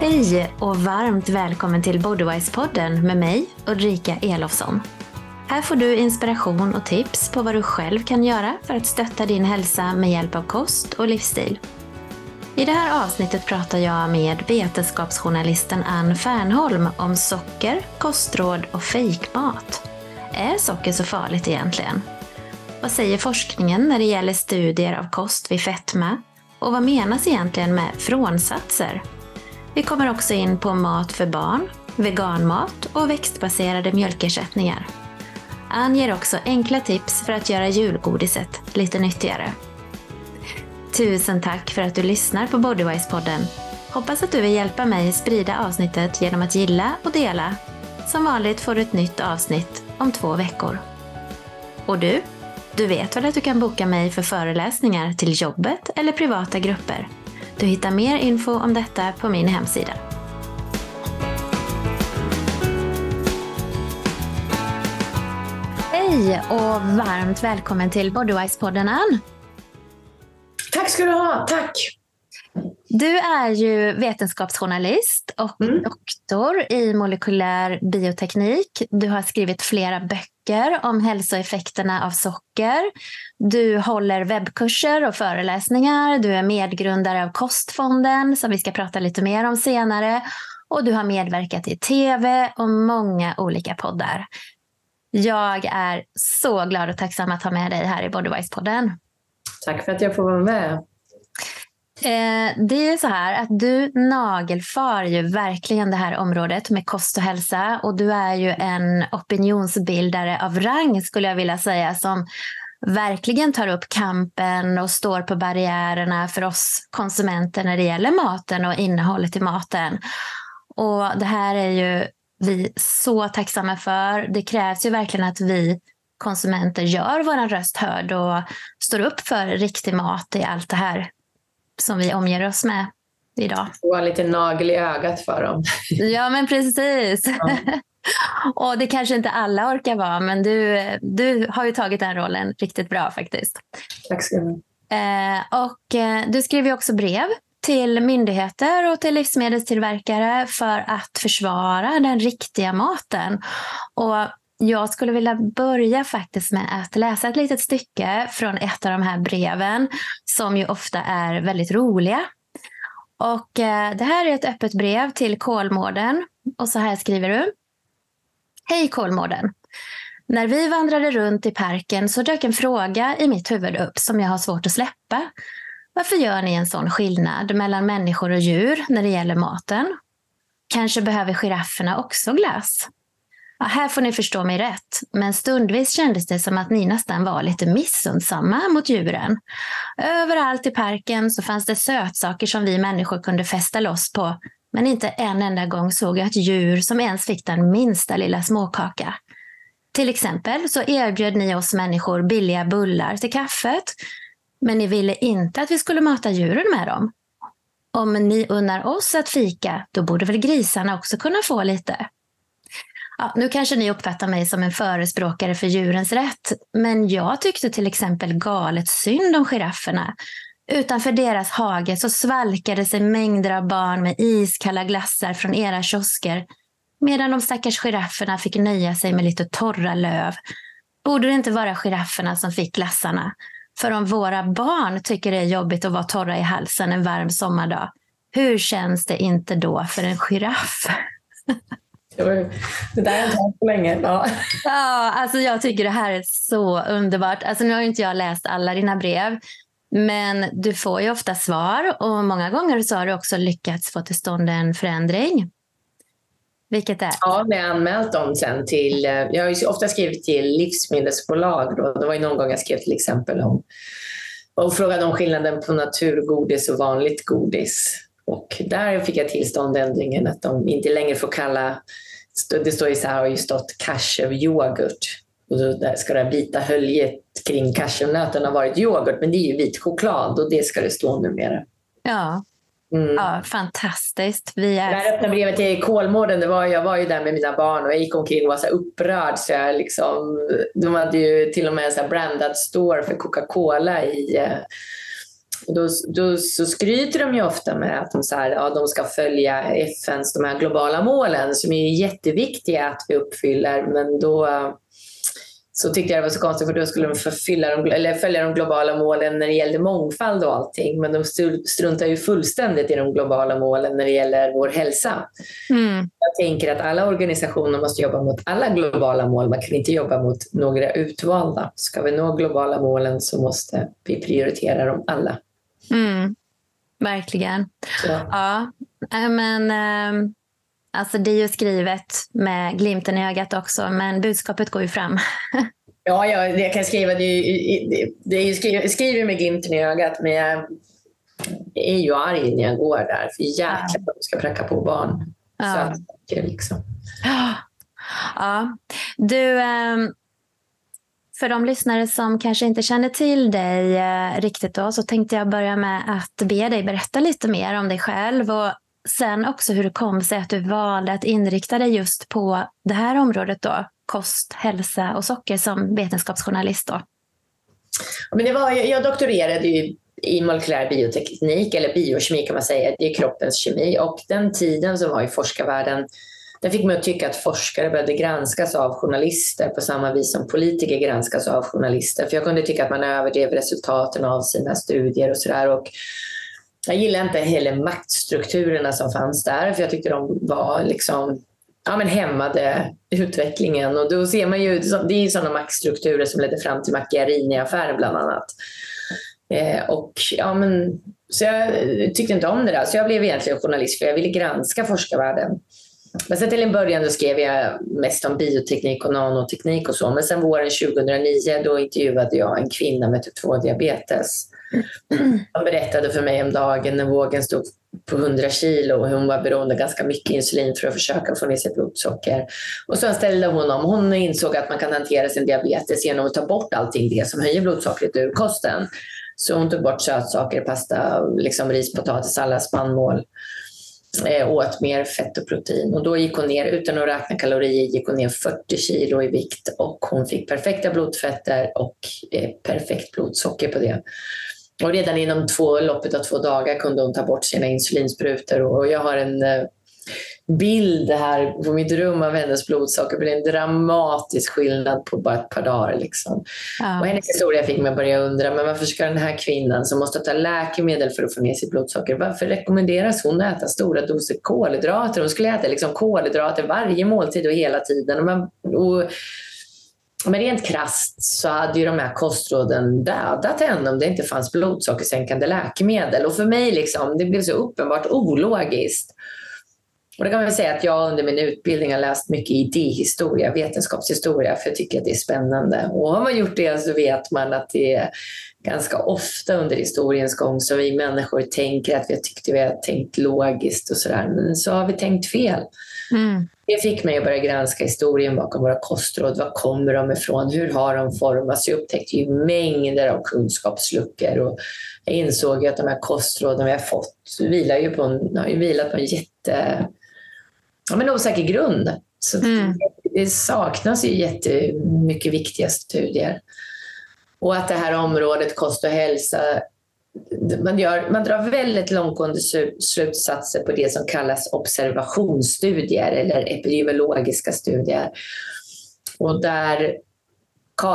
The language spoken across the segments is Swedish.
Hej och varmt välkommen till Bodywise-podden med mig, Ulrika Elofsson. Här får du inspiration och tips på vad du själv kan göra för att stötta din hälsa med hjälp av kost och livsstil. I det här avsnittet pratar jag med vetenskapsjournalisten Ann Fernholm om socker, kostråd och fejkmat. Är socker så farligt egentligen? Vad säger forskningen när det gäller studier av kost vid fetma? Och vad menas egentligen med frånsatser? Vi kommer också in på mat för barn, veganmat och växtbaserade mjölkersättningar. Ann ger också enkla tips för att göra julgodiset lite nyttigare. Tusen tack för att du lyssnar på Bodywise-podden. Hoppas att du vill hjälpa mig sprida avsnittet genom att gilla och dela. Som vanligt får du ett nytt avsnitt om två veckor. Och du? Du vet väl att du kan boka mig för föreläsningar till jobbet eller privata grupper? Du hittar mer info om detta på min hemsida. Hej och varmt välkommen till Bodywise-podden Ann. Tack ska du ha, tack. Du är ju vetenskapsjournalist och mm. doktor i molekylär bioteknik. Du har skrivit flera böcker om hälsoeffekterna av socker. Du håller webbkurser och föreläsningar. Du är medgrundare av Kostfonden som vi ska prata lite mer om senare. Och du har medverkat i tv och många olika poddar. Jag är så glad och tacksam att ha med dig här i Bodywise-podden. Tack för att jag får vara med. Eh, det är så här att du nagelfar ju verkligen det här området med kost och hälsa och du är ju en opinionsbildare av rang skulle jag vilja säga som verkligen tar upp kampen och står på barriärerna för oss konsumenter när det gäller maten och innehållet i maten. Och det här är ju vi så tacksamma för. Det krävs ju verkligen att vi konsumenter gör vår röst hörd och står upp för riktig mat i allt det här som vi omger oss med idag. Och lite nagel i ögat för dem. ja, men precis. Ja. och det kanske inte alla orkar vara, men du, du har ju tagit den rollen riktigt bra faktiskt. Tack så mycket. Eh, och eh, du skriver också brev till myndigheter och till livsmedelstillverkare för att försvara den riktiga maten. Och jag skulle vilja börja faktiskt med att läsa ett litet stycke från ett av de här breven som ju ofta är väldigt roliga. Och eh, det här är ett öppet brev till Kolmården och så här skriver du. Hej Kolmården! När vi vandrade runt i parken så dök en fråga i mitt huvud upp som jag har svårt att släppa. Varför gör ni en sån skillnad mellan människor och djur när det gäller maten? Kanske behöver girafferna också glass? Ja, här får ni förstå mig rätt, men stundvis kändes det som att ni nästan var lite missundsamma mot djuren. Överallt i parken så fanns det sötsaker som vi människor kunde fästa loss på, men inte en enda gång såg jag ett djur som ens fick den minsta lilla småkaka. Till exempel så erbjöd ni oss människor billiga bullar till kaffet, men ni ville inte att vi skulle mata djuren med dem. Om ni unnar oss att fika, då borde väl grisarna också kunna få lite? Ja, nu kanske ni uppfattar mig som en förespråkare för djurens rätt, men jag tyckte till exempel galet synd om girafferna. Utanför deras hage så svalkade sig mängder av barn med iskalla glassar från era kiosker, medan de stackars girafferna fick nöja sig med lite torra löv. Borde det inte vara girafferna som fick glassarna? För om våra barn tycker det är jobbigt att vara torra i halsen en varm sommardag, hur känns det inte då för en giraff? Det, där har inte hänt på länge. Ja. ja, alltså jag tycker det här är så underbart. Alltså nu har inte jag läst alla dina brev, men du får ju ofta svar och många gånger så har du också lyckats få till stånd en förändring. Vilket är? Ja, vi har anmält dem sen till, eh, jag har ju ofta skrivit till livsmedelsbolag. Då. Det var ju någon gång jag skrev till exempel om och frågade om skillnaden på naturgodis och vanligt godis. Och där fick jag tillståndändringen att de inte längre får kalla det står ju så här, har ju stått cashewyoghurt. Och då ska det vita höljet kring cashewnöten ha varit yoghurt, men det är ju vit choklad och det ska det stå numera. Ja, Mm. Ja, fantastiskt. Vi är... Det här öppna brevet till Kolmården, det var, jag var ju där med mina barn och jag gick omkring och var så upprörd. Så jag liksom, de hade ju till och med en så brandad store för Coca-Cola i, eh, då, då så skryter de ju ofta med att de, så här, ja, de ska följa FNs de här globala målen som är jätteviktiga att vi uppfyller. Men då så tyckte jag det var så konstigt för då skulle de förfylla de, eller följa de globala målen när det gällde mångfald och allting. Men de struntar ju fullständigt i de globala målen när det gäller vår hälsa. Mm. Jag tänker att alla organisationer måste jobba mot alla globala mål. Man kan inte jobba mot några utvalda. Ska vi nå globala målen så måste vi prioritera dem alla. Mm. Verkligen. Så. Ja, men... Ähm... Alltså det är ju skrivet med glimten i ögat också, men budskapet går ju fram. ja, ja, jag kan skriva det, det, det är ju skrivet, skriver med glimten i ögat, men jag är ju arg när jag går där. För jäklar vad de ska pracka på barn. Ja. Så liksom. ja. Du, ehm, för de lyssnare som kanske inte känner till dig eh, riktigt då, så tänkte jag börja med att be dig berätta lite mer om dig själv och sen också hur det kom sig att du valde att inrikta dig just på det här området då, kost, hälsa och socker som vetenskapsjournalist. Då. Men det var, jag doktorerade ju i molekylär bioteknik, eller biokemi kan man säga, det är kroppens kemi. Och den tiden som var i forskarvärlden, den fick mig att tycka att forskare började granskas av journalister på samma vis som politiker granskas av journalister. För jag kunde tycka att man överdrev resultaten av sina studier och sådär. Jag gillade inte heller maktstrukturerna som fanns där, för jag tyckte de var liksom ja, men hämmade utvecklingen. Och då ser man ju, det är sådana maktstrukturer som ledde fram till Macchiarini-affären bland annat. Eh, och, ja, men, så jag tyckte inte om det där, så jag blev egentligen journalist för jag ville granska forskarvärlden. Men sen till en början då skrev jag mest om bioteknik och nanoteknik och så. Men sen våren 2009 då intervjuade jag en kvinna med typ 2-diabetes. Hon berättade för mig om dagen när vågen stod på 100 kilo och hon var beroende av ganska mycket insulin för att försöka få ner sitt blodsocker. Och sen ställde hon om. Hon insåg att man kan hantera sin diabetes genom att ta bort allting det som höjer blodsockret ur kosten. Så hon tog bort sötsaker, pasta, liksom ris, potatis, alla spannmål eh, åt mer fett och protein. Och då gick hon ner, utan att räkna kalorier, gick hon ner 40 kilo i vikt och hon fick perfekta blodfetter och eh, perfekt blodsocker på det. Och redan inom två, loppet av två dagar kunde hon ta bort sina insulinsprutor. Och jag har en eh, bild här på mitt rum av hennes blodsocker. Det är en dramatisk skillnad på bara ett par dagar. Liksom. Ja. Och hennes historia fick mig att börja undra, men varför ska den här kvinnan som måste ta läkemedel för att få ner sitt blodsocker, varför rekommenderas hon att äta stora doser kolhydrater? Hon skulle äta liksom kolhydrater varje måltid och hela tiden. Och man, och men rent krast så hade ju de här kostråden dödat henne om det inte fanns blodsockersänkande läkemedel. Och för mig liksom, det blev så uppenbart ologiskt. Och det kan man säga att jag under min utbildning har läst mycket idéhistoria, vetenskapshistoria, för jag tycker att det är spännande. Och har man gjort det så vet man att det är ganska ofta under historiens gång som vi människor tänker att vi har tyckt vi har tänkt logiskt och sådär, men så har vi tänkt fel. Mm. Det fick mig att börja granska historien bakom våra kostråd. Var kommer de ifrån? Hur har de formats? Jag upptäckte ju mängder av kunskapsluckor och jag insåg att de här kostråden vi har fått vilar ju på en, har ju vilat på en jätte ja, men osäker grund. Så mm. det, det saknas ju jättemycket viktiga studier. Och att det här området kost och hälsa man, gör, man drar väldigt långtgående slutsatser på det som kallas observationsstudier eller epidemiologiska studier. Och där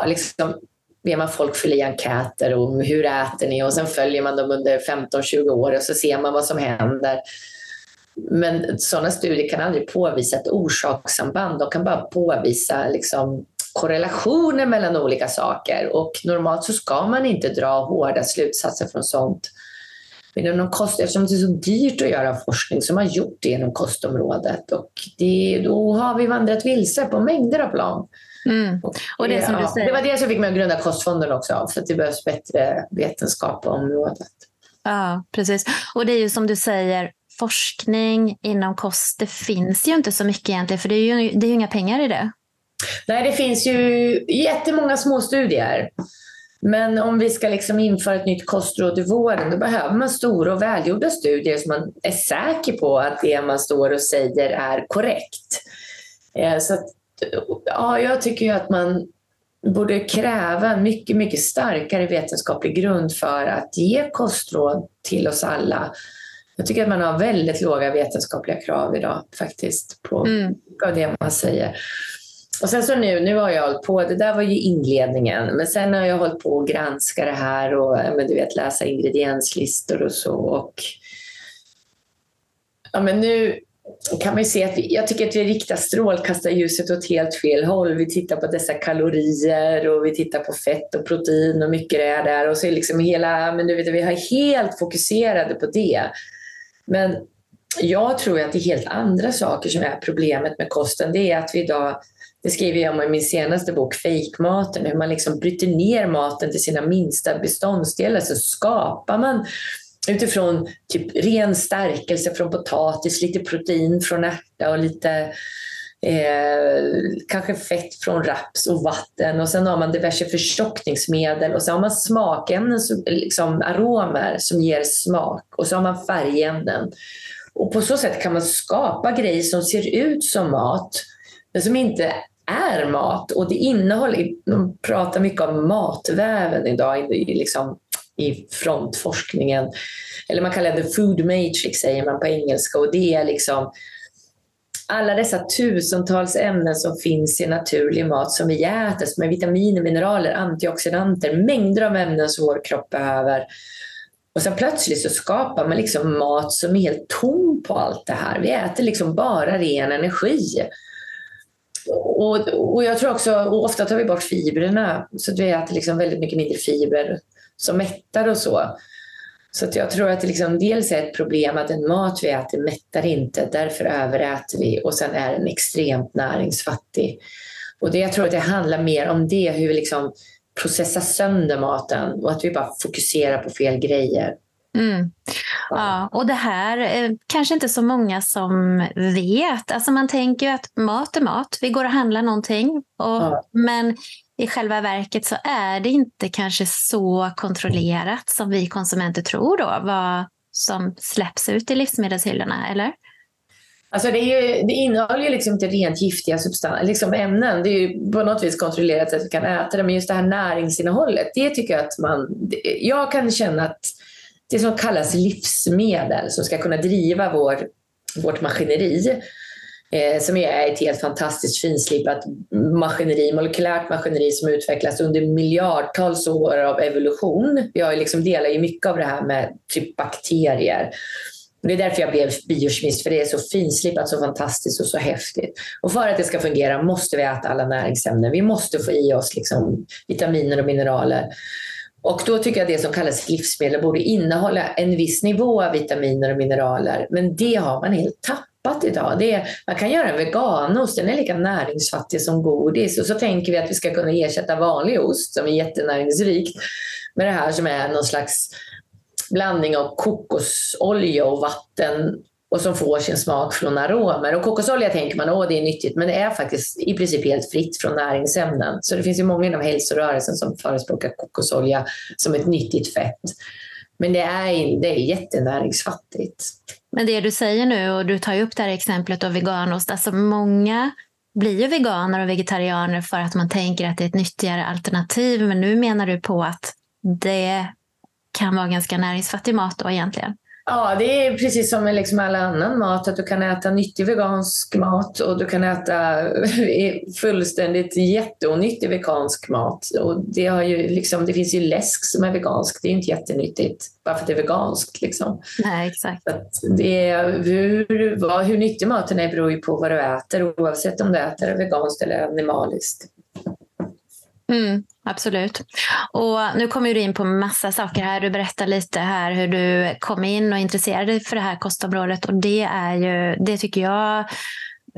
liksom, ber man folk fylla i enkäter om hur äter ni och sen följer man dem under 15-20 år och så ser man vad som händer. Men sådana studier kan aldrig påvisa ett orsakssamband. De kan bara påvisa liksom, korrelationer mellan olika saker och normalt så ska man inte dra hårda slutsatser från sånt. Men inom kost, eftersom det är så dyrt att göra forskning som har gjort det inom kostområdet och det, då har vi vandrat vilse på mängder av plan. Mm. Och det, ja, det var det som fick mig att grunda Kostfonden också, för att det behövs bättre vetenskap på området. Ja, precis. Och det är ju som du säger, forskning inom kost, det finns ju inte så mycket egentligen, för det är ju, det är ju inga pengar i det. Nej, det finns ju jättemånga små studier. Men om vi ska liksom införa ett nytt kostråd i vården, då behöver man stora och välgjorda studier så man är säker på att det man står och säger är korrekt. Eh, så att, ja, jag tycker ju att man borde kräva en mycket, mycket starkare vetenskaplig grund för att ge kostråd till oss alla. Jag tycker att man har väldigt låga vetenskapliga krav idag faktiskt på mm. det man säger. Och sen så nu, nu har jag hållit på, det där var ju inledningen, men sen har jag hållit på att granska det här och men du vet, läsa ingredienslistor och så. Och, ja, men nu kan man se att vi, jag tycker att vi riktar strålkastarljuset åt helt fel håll. Vi tittar på dessa kalorier och vi tittar på fett och protein och mycket det är där. Och så är liksom hela, men du vet, vi har helt fokuserade på det. Men jag tror att det är helt andra saker som är problemet med kosten. Det är att vi idag det skriver jag om i min senaste bok, Fejkmaten, hur man liksom bryter ner maten till sina minsta beståndsdelar. Så skapar man utifrån typ ren stärkelse från potatis, lite protein från ärta och lite eh, kanske fett från raps och vatten och sen har man diverse förtjockningsmedel och sen har man smakämnen, liksom aromer som ger smak och så har man färgämnen. Och på så sätt kan man skapa grejer som ser ut som mat men som inte är mat. Och det innehåller, de pratar mycket om matväven idag i, liksom, i frontforskningen. Eller man kallar det food matrix liksom, säger man på engelska och det är liksom alla dessa tusentals ämnen som finns i naturlig mat som vi äter, som är vitaminer, mineraler, antioxidanter, mängder av ämnen som vår kropp behöver. Och sen plötsligt så skapar man liksom mat som är helt tom på allt det här. Vi äter liksom bara ren energi. Och, och jag tror också, och ofta tar vi bort fibrerna, så att vi äter liksom väldigt mycket mindre fibrer som mättar och så. Så jag tror att det liksom dels är ett problem att den mat vi äter mättar inte, därför överäter vi och sen är den extremt näringsfattig. Och det, jag tror att det handlar mer om det, hur vi liksom processar sönder maten och att vi bara fokuserar på fel grejer. Mm. Ja, och det här är kanske inte så många som vet. Alltså man tänker ju att mat är mat. Vi går och handlar någonting. Och, ja. Men i själva verket så är det inte kanske så kontrollerat som vi konsumenter tror då, vad som släpps ut i livsmedelshyllorna, eller? Alltså det, ju, det innehåller ju liksom inte rent giftiga substanser, liksom ämnen. Det är ju på något vis kontrollerat att vi kan äta det, men just det här näringsinnehållet, det tycker jag att man... Jag kan känna att det som kallas livsmedel som ska kunna driva vår, vårt maskineri eh, som är ett helt fantastiskt finslipat maskineri, molekylärt maskineri som utvecklas under miljardtals år av evolution. Jag liksom delar ju mycket av det här med typ bakterier. Det är därför jag blev biokemist, för det är så finslipat, så fantastiskt och så häftigt. Och för att det ska fungera måste vi äta alla näringsämnen. Vi måste få i oss liksom vitaminer och mineraler. Och då tycker jag att det som kallas livsmedel borde innehålla en viss nivå av vitaminer och mineraler. Men det har man helt tappat idag. Det är, man kan göra en veganost, den är lika näringsfattig som godis. Och så tänker vi att vi ska kunna ersätta vanlig ost som är jättenäringsrikt med det här som är någon slags blandning av kokosolja och vatten och som får sin smak från aromer. Och kokosolja tänker man åh det är nyttigt, men det är faktiskt i princip helt fritt från näringsämnen. Så det finns ju många inom hälsorörelsen som förespråkar kokosolja som ett nyttigt fett. Men det är, det är jättenäringsfattigt. Men det du säger nu, och du tar ju upp det här exemplet av veganost, alltså många blir ju veganer och vegetarianer för att man tänker att det är ett nyttigare alternativ. Men nu menar du på att det kan vara ganska näringsfattig mat då egentligen? Ja, det är precis som med liksom all annan mat, att du kan äta nyttig vegansk mat och du kan äta fullständigt jätteonyttig vegansk mat. Och det, har ju liksom, det finns ju läsk som är vegansk, det är inte jättenyttigt bara för att det är veganskt. Liksom. Nej, exakt. det är, hur, vad, hur nyttig maten är beror ju på vad du äter, oavsett om du äter veganskt eller animaliskt. Mm, absolut. Och nu kommer du in på massa saker här. Du berättar lite här hur du kom in och intresserade dig för det här kostområdet. Och det, är ju, det tycker jag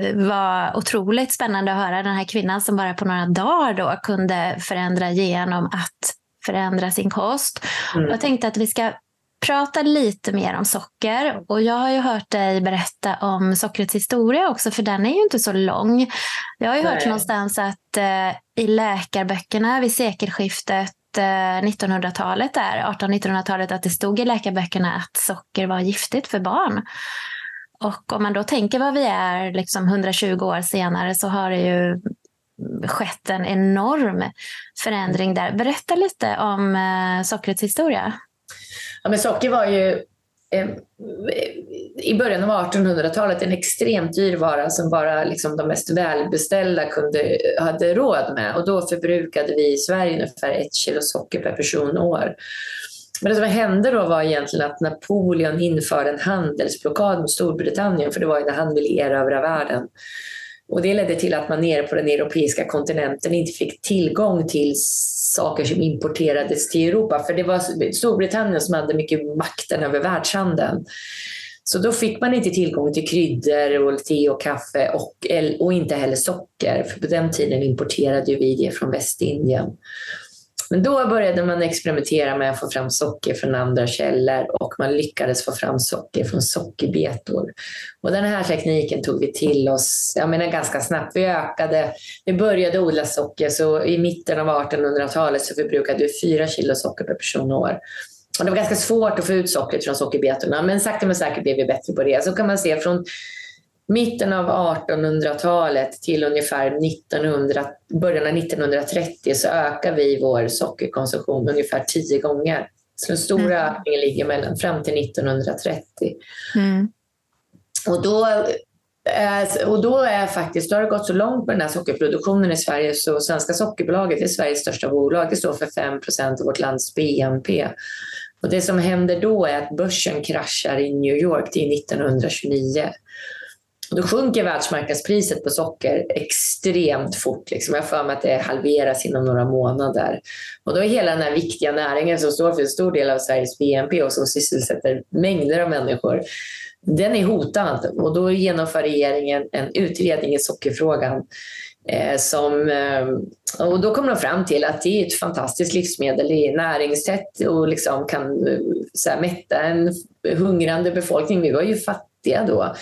eh, var otroligt spännande att höra. Den här kvinnan som bara på några dagar då kunde förändra genom att förändra sin kost. Mm. Jag tänkte att vi ska prata lite mer om socker. Och jag har ju hört dig berätta om sockrets historia också, för den är ju inte så lång. Jag har ju Nej. hört någonstans att eh, i läkarböckerna vid sekelskiftet 1900-talet, där, 1800-1900-talet, att det stod i läkarböckerna att socker var giftigt för barn. Och om man då tänker vad vi är liksom 120 år senare så har det ju skett en enorm förändring där. Berätta lite om eh, sockrets historia. Ja, men socker var ju eh, i början av 1800-talet en extremt dyr vara som bara liksom de mest välbeställda kunde, hade råd med. Och då förbrukade vi i Sverige ungefär ett kilo socker per person och år. Men det som hände då var egentligen att Napoleon införde en handelsblockad mot Storbritannien, för det var ju när han ville erövra världen. Och det ledde till att man nere på den europeiska kontinenten inte fick tillgång till saker som importerades till Europa. För det var Storbritannien som hade mycket makten över världshandeln. Så då fick man inte tillgång till kryddor, och te och kaffe och, och inte heller socker. För på den tiden importerade vi det från Västindien. Men då började man experimentera med att få fram socker från andra källor och man lyckades få fram socker från sockerbetor. Och den här tekniken tog vi till oss jag menar, ganska snabbt. Vi ökade, vi började odla socker så i mitten av 1800-talet så förbrukade vi fyra kilo socker per person och år. Och det var ganska svårt att få ut sockret från sockerbetorna men sakta men säkert blev vi bättre på det. Så kan man se från mitten av 1800-talet till ungefär 1900, början av 1930 så ökar vi vår sockerkonsumtion ungefär tio gånger. Så den stora mm. ökningen ligger mellan, fram till 1930. Mm. Och då och då är faktiskt, då har det gått så långt med den här sockerproduktionen i Sverige så Svenska Sockerbolaget är Sveriges största bolag. Det står för 5% av vårt lands BNP. Och det som händer då är att börsen kraschar i New York, det är 1929. Då sjunker världsmarknadspriset på socker extremt fort. Liksom. Jag får mig att det halveras inom några månader. Och då är hela den här viktiga näringen som står för en stor del av Sveriges BNP och som sysselsätter mängder av människor, den är hotad. Och då genomför regeringen en utredning i sockerfrågan. Eh, som, eh, och då kommer de fram till att det är ett fantastiskt livsmedel. Det är näringstätt och liksom kan eh, så här, mätta en hungrande befolkning. Vi var ju fattiga då.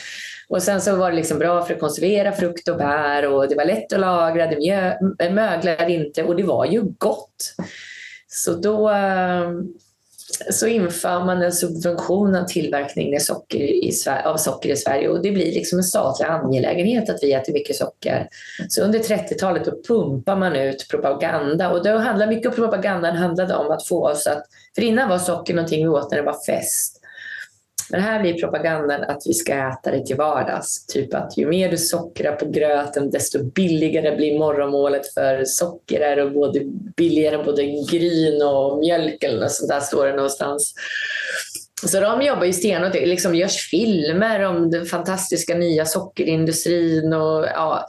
Och sen så var det liksom bra för att konservera frukt och bär och det var lätt att lagra, det möglade inte och det var ju gott. Så då eh, så inför man en subvention av tillverkning av socker, i, av socker i Sverige och det blir liksom en statlig angelägenhet att vi äter mycket socker. Så under 30-talet då pumpar man ut propaganda och då handlar mycket av propagandan handlade om att få oss att, för innan var socker någonting vi åt när det var fest. Men här blir propagandan att vi ska äta det till vardags. Typ att ju mer du sockrar på gröten desto billigare blir morgonmålet för socker är både billigare än både gryn och mjölk eller något sånt där står det någonstans. Så de jobbar ju stenhårt. Det liksom görs filmer om den fantastiska nya sockerindustrin och ja,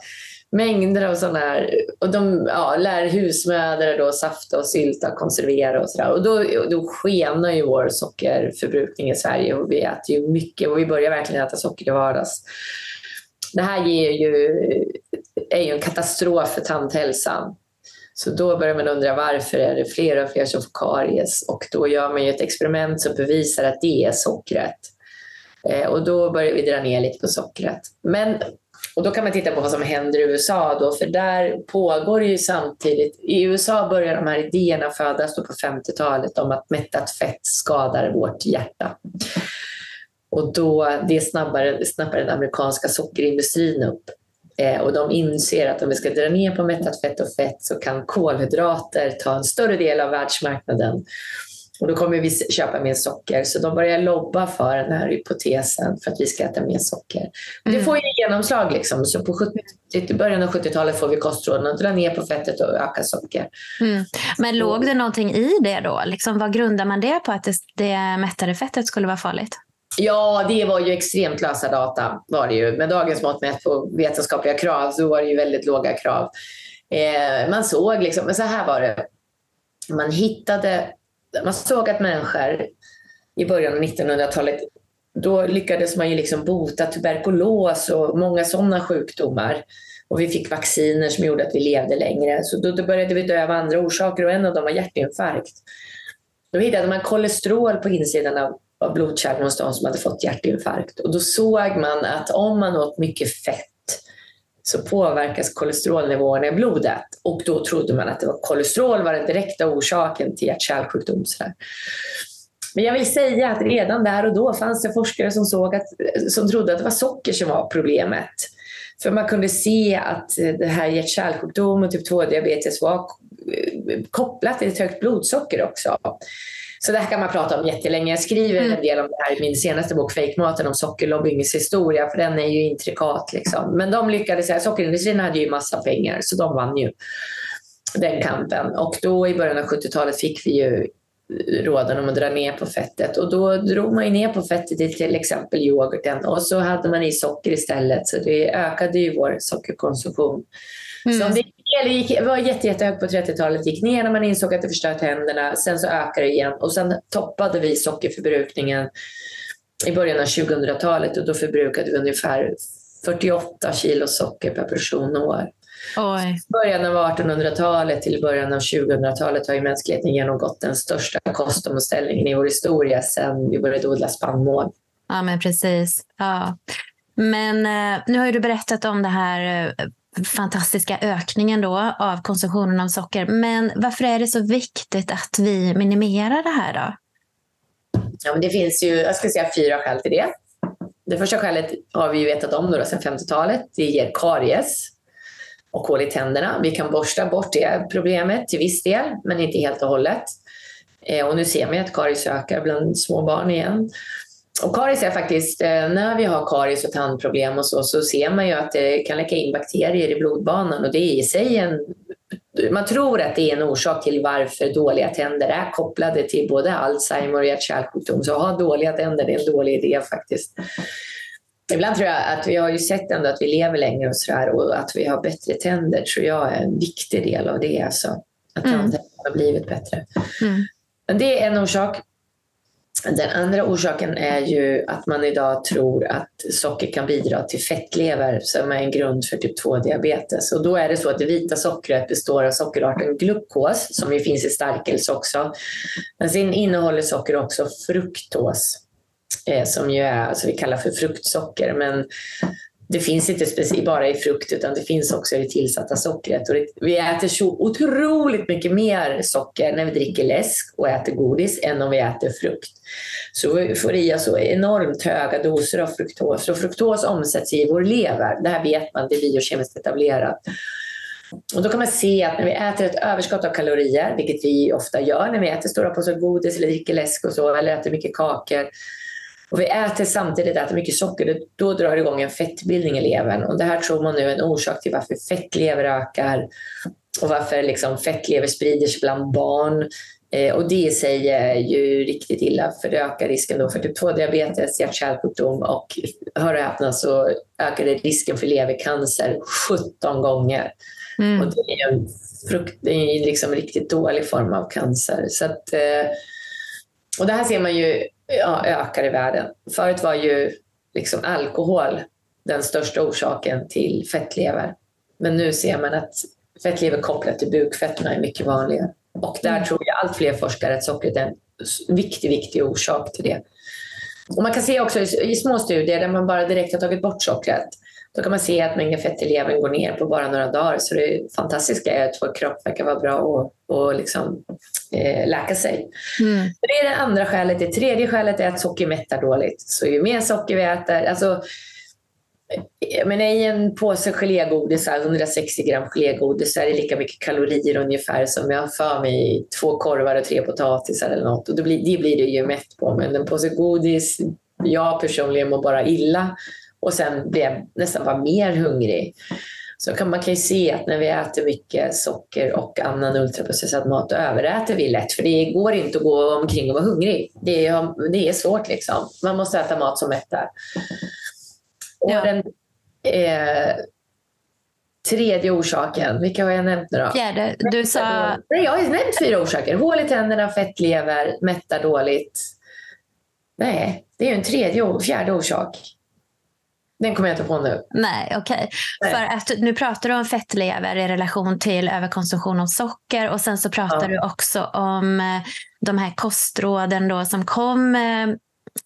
mängder av sådana här. Och de ja, lär husmödrar då safta och sylta och konservera och sådär. Och då, då skenar ju vår sockerförbrukning i Sverige och vi äter ju mycket och vi börjar verkligen äta socker i vardags. Det här ger ju, är ju en katastrof för tandhälsan. Så då börjar man undra varför är det fler och fler som får karies och då gör man ju ett experiment som bevisar att det är sockret. Eh, och då börjar vi dra ner lite på sockret. Men och då kan man titta på vad som händer i USA då, för där pågår ju samtidigt, i USA börjar de här idéerna födas då på 50-talet om att mättat fett skadar vårt hjärta. Och då, det snappar, snappar den amerikanska sockerindustrin upp. Eh, och de inser att om vi ska dra ner på mättat fett och fett så kan kolhydrater ta en större del av världsmarknaden. Och då kommer vi köpa mer socker. Så de börjar lobba för den här hypotesen för att vi ska äta mer socker. Mm. Det får ju genomslag. Liksom. Så på 70, början av 70-talet får vi kostråden att dra ner på fettet och öka socker. Mm. Men låg det någonting i det då? Liksom, vad grundar man det på att det, det mättade fettet skulle vara farligt? Ja, det var ju extremt lösa data. Var det ju. Med dagens mått mätt på vetenskapliga krav så var det ju väldigt låga krav. Eh, man såg liksom, men så här var det. Man hittade man såg att människor i början av 1900-talet då lyckades man ju liksom bota tuberkulos och många sådana sjukdomar. Och vi fick vacciner som gjorde att vi levde längre. Så då, då började vi dö av andra orsaker och en av dem var hjärtinfarkt. Då hittade man kolesterol på insidan av, av blodkärlen hos de som hade fått hjärtinfarkt. Och då såg man att om man åt mycket fett så påverkas kolesterolnivåerna i blodet. Och då trodde man att det var kolesterol var den direkta orsaken till hjärt-kärlsjukdom. Men jag vill säga att redan där och då fanns det forskare som, såg att, som trodde att det var socker som var problemet. För man kunde se att det här hjärt-kärlsjukdom och typ 2-diabetes var eh, kopplat till ett högt blodsocker också. Så det här kan man prata om jättelänge. Jag skriver mm. en del om det här i min senaste bok Fejkmaten om sockerlobbyingens historia, för den är ju intrikat. Liksom. Men de lyckades, sockerindustrin hade ju massa pengar, så de vann ju den kampen. Och då i början av 70-talet fick vi ju råden om att dra ner på fettet. Och då drog man ner på fettet i till exempel yoghurten och så hade man i socker istället. Så det ökade ju vår sockerkonsumtion. Mm. Så det gick, var jätte, jättehögt på 30-talet, gick ner när man insåg att det förstört tänderna. Sen så ökade det igen och sen toppade vi sockerförbrukningen i början av 2000-talet och då förbrukade vi ungefär 48 kilo socker per person och år. Oj. början av 1800-talet till början av 2000-talet har ju mänskligheten genomgått den största kostomställningen i vår historia sedan vi började odla spannmål. Ja, men precis. Ja. Men eh, nu har du berättat om det här eh, fantastiska ökningen då av konsumtionen av socker. Men varför är det så viktigt att vi minimerar det här då? Ja, men det finns ju, jag ska säga fyra skäl till det. Det första skälet har vi ju vetat om då sedan 50-talet. Det ger karies och hål i tänderna. Vi kan borsta bort det problemet till viss del, men inte helt och hållet. Eh, och nu ser vi att karies ökar bland små barn igen. Och karies är faktiskt, eh, när vi har karies och tandproblem och så, så ser man ju att det kan läcka in bakterier i blodbanan och det är i sig en man tror att det är en orsak till varför dåliga tänder är kopplade till både Alzheimer och hjärt-kärlsjukdom. Så att ha dåliga tänder är en dålig idé faktiskt. Ibland tror jag att vi har ju sett ändå att vi lever längre och sådär och att vi har bättre tänder tror jag är en viktig del av det. Alltså, att mm. tänderna har blivit bättre. Mm. Men det är en orsak. Den andra orsaken är ju att man idag tror att socker kan bidra till fettlever som är en grund för typ 2-diabetes. Och då är det så att det vita sockret består av sockerarten glukos som ju finns i stärkelse också. Men sen innehåller socker också fruktos eh, som ju är, alltså vi kallar för fruktsocker. Men det finns inte bara i frukt utan det finns också i det tillsatta sockret. Och det, vi äter så otroligt mycket mer socker när vi dricker läsk och äter godis än om vi äter frukt. Så vi får i oss så enormt höga doser av fruktos. Och fruktos omsätts i vår lever. Det här vet man, det är biokemiskt etablerat. Och då kan man se att när vi äter ett överskott av kalorier, vilket vi ofta gör när vi äter stora påsar godis eller dricker läsk och så, eller äter mycket kakor, och vi äter samtidigt äter mycket socker, då drar det igång en fettbildning i levern. Och det här tror man nu är en orsak till varför fettlever ökar och varför liksom fettlever sprider sig bland barn. Eh, och det i sig är ju riktigt illa för det ökar risken då för typ 2-diabetes, hjärt-kärlsjukdom och hör och häpna så ökar det risken för levercancer 17 gånger. Mm. Och det är en frukt, det är liksom en riktigt dålig form av cancer. Så att, eh, och det här ser man ju ja, ökar i världen. Förut var ju liksom alkohol den största orsaken till fettlever. Men nu ser man att fettlever kopplat till bukfetterna är mycket vanligare. Och där mm. tror jag allt fler forskare att sockret är en viktig, viktig orsak till det. Och man kan se också i små studier där man bara direkt har tagit bort sockret då kan man se att mängden fett i levern går ner på bara några dagar. Så det fantastiska är att vår kropp verkar vara bra och, och liksom, eh, läka sig. Mm. Det är det andra skälet. Det tredje skälet är att socker mättar dåligt. Så ju mer socker vi äter, alltså, men I en påse gelégodis, 160 gram gelégodis, så är det lika mycket kalorier ungefär som jag har för mig två korvar och tre potatisar eller något. Och det blir, det blir det ju mätt på. Men en påse godis, jag personligen mår bara illa och sen blir jag nästan bara mer hungrig. Så kan man kan ju se att när vi äter mycket socker och annan ultraprocessad mat, då överäter vi lätt. För det går inte att gå omkring och vara hungrig. Det är, det är svårt liksom. Man måste äta mat som mättar. Och ja. den eh, tredje orsaken, vilka har jag nämnt nu då? Fjärde. Du sa... Nej, jag har nämnt fyra orsaker. Hål i tänderna, fettlever, mättar dåligt. Nej, det är en tredje fjärde orsak. Den kommer jag inte på nu. Nej, okej. Okay. För att nu pratar du om fettlever i relation till överkonsumtion av socker och sen så pratar ja. du också om eh, de här kostråden då som kom eh,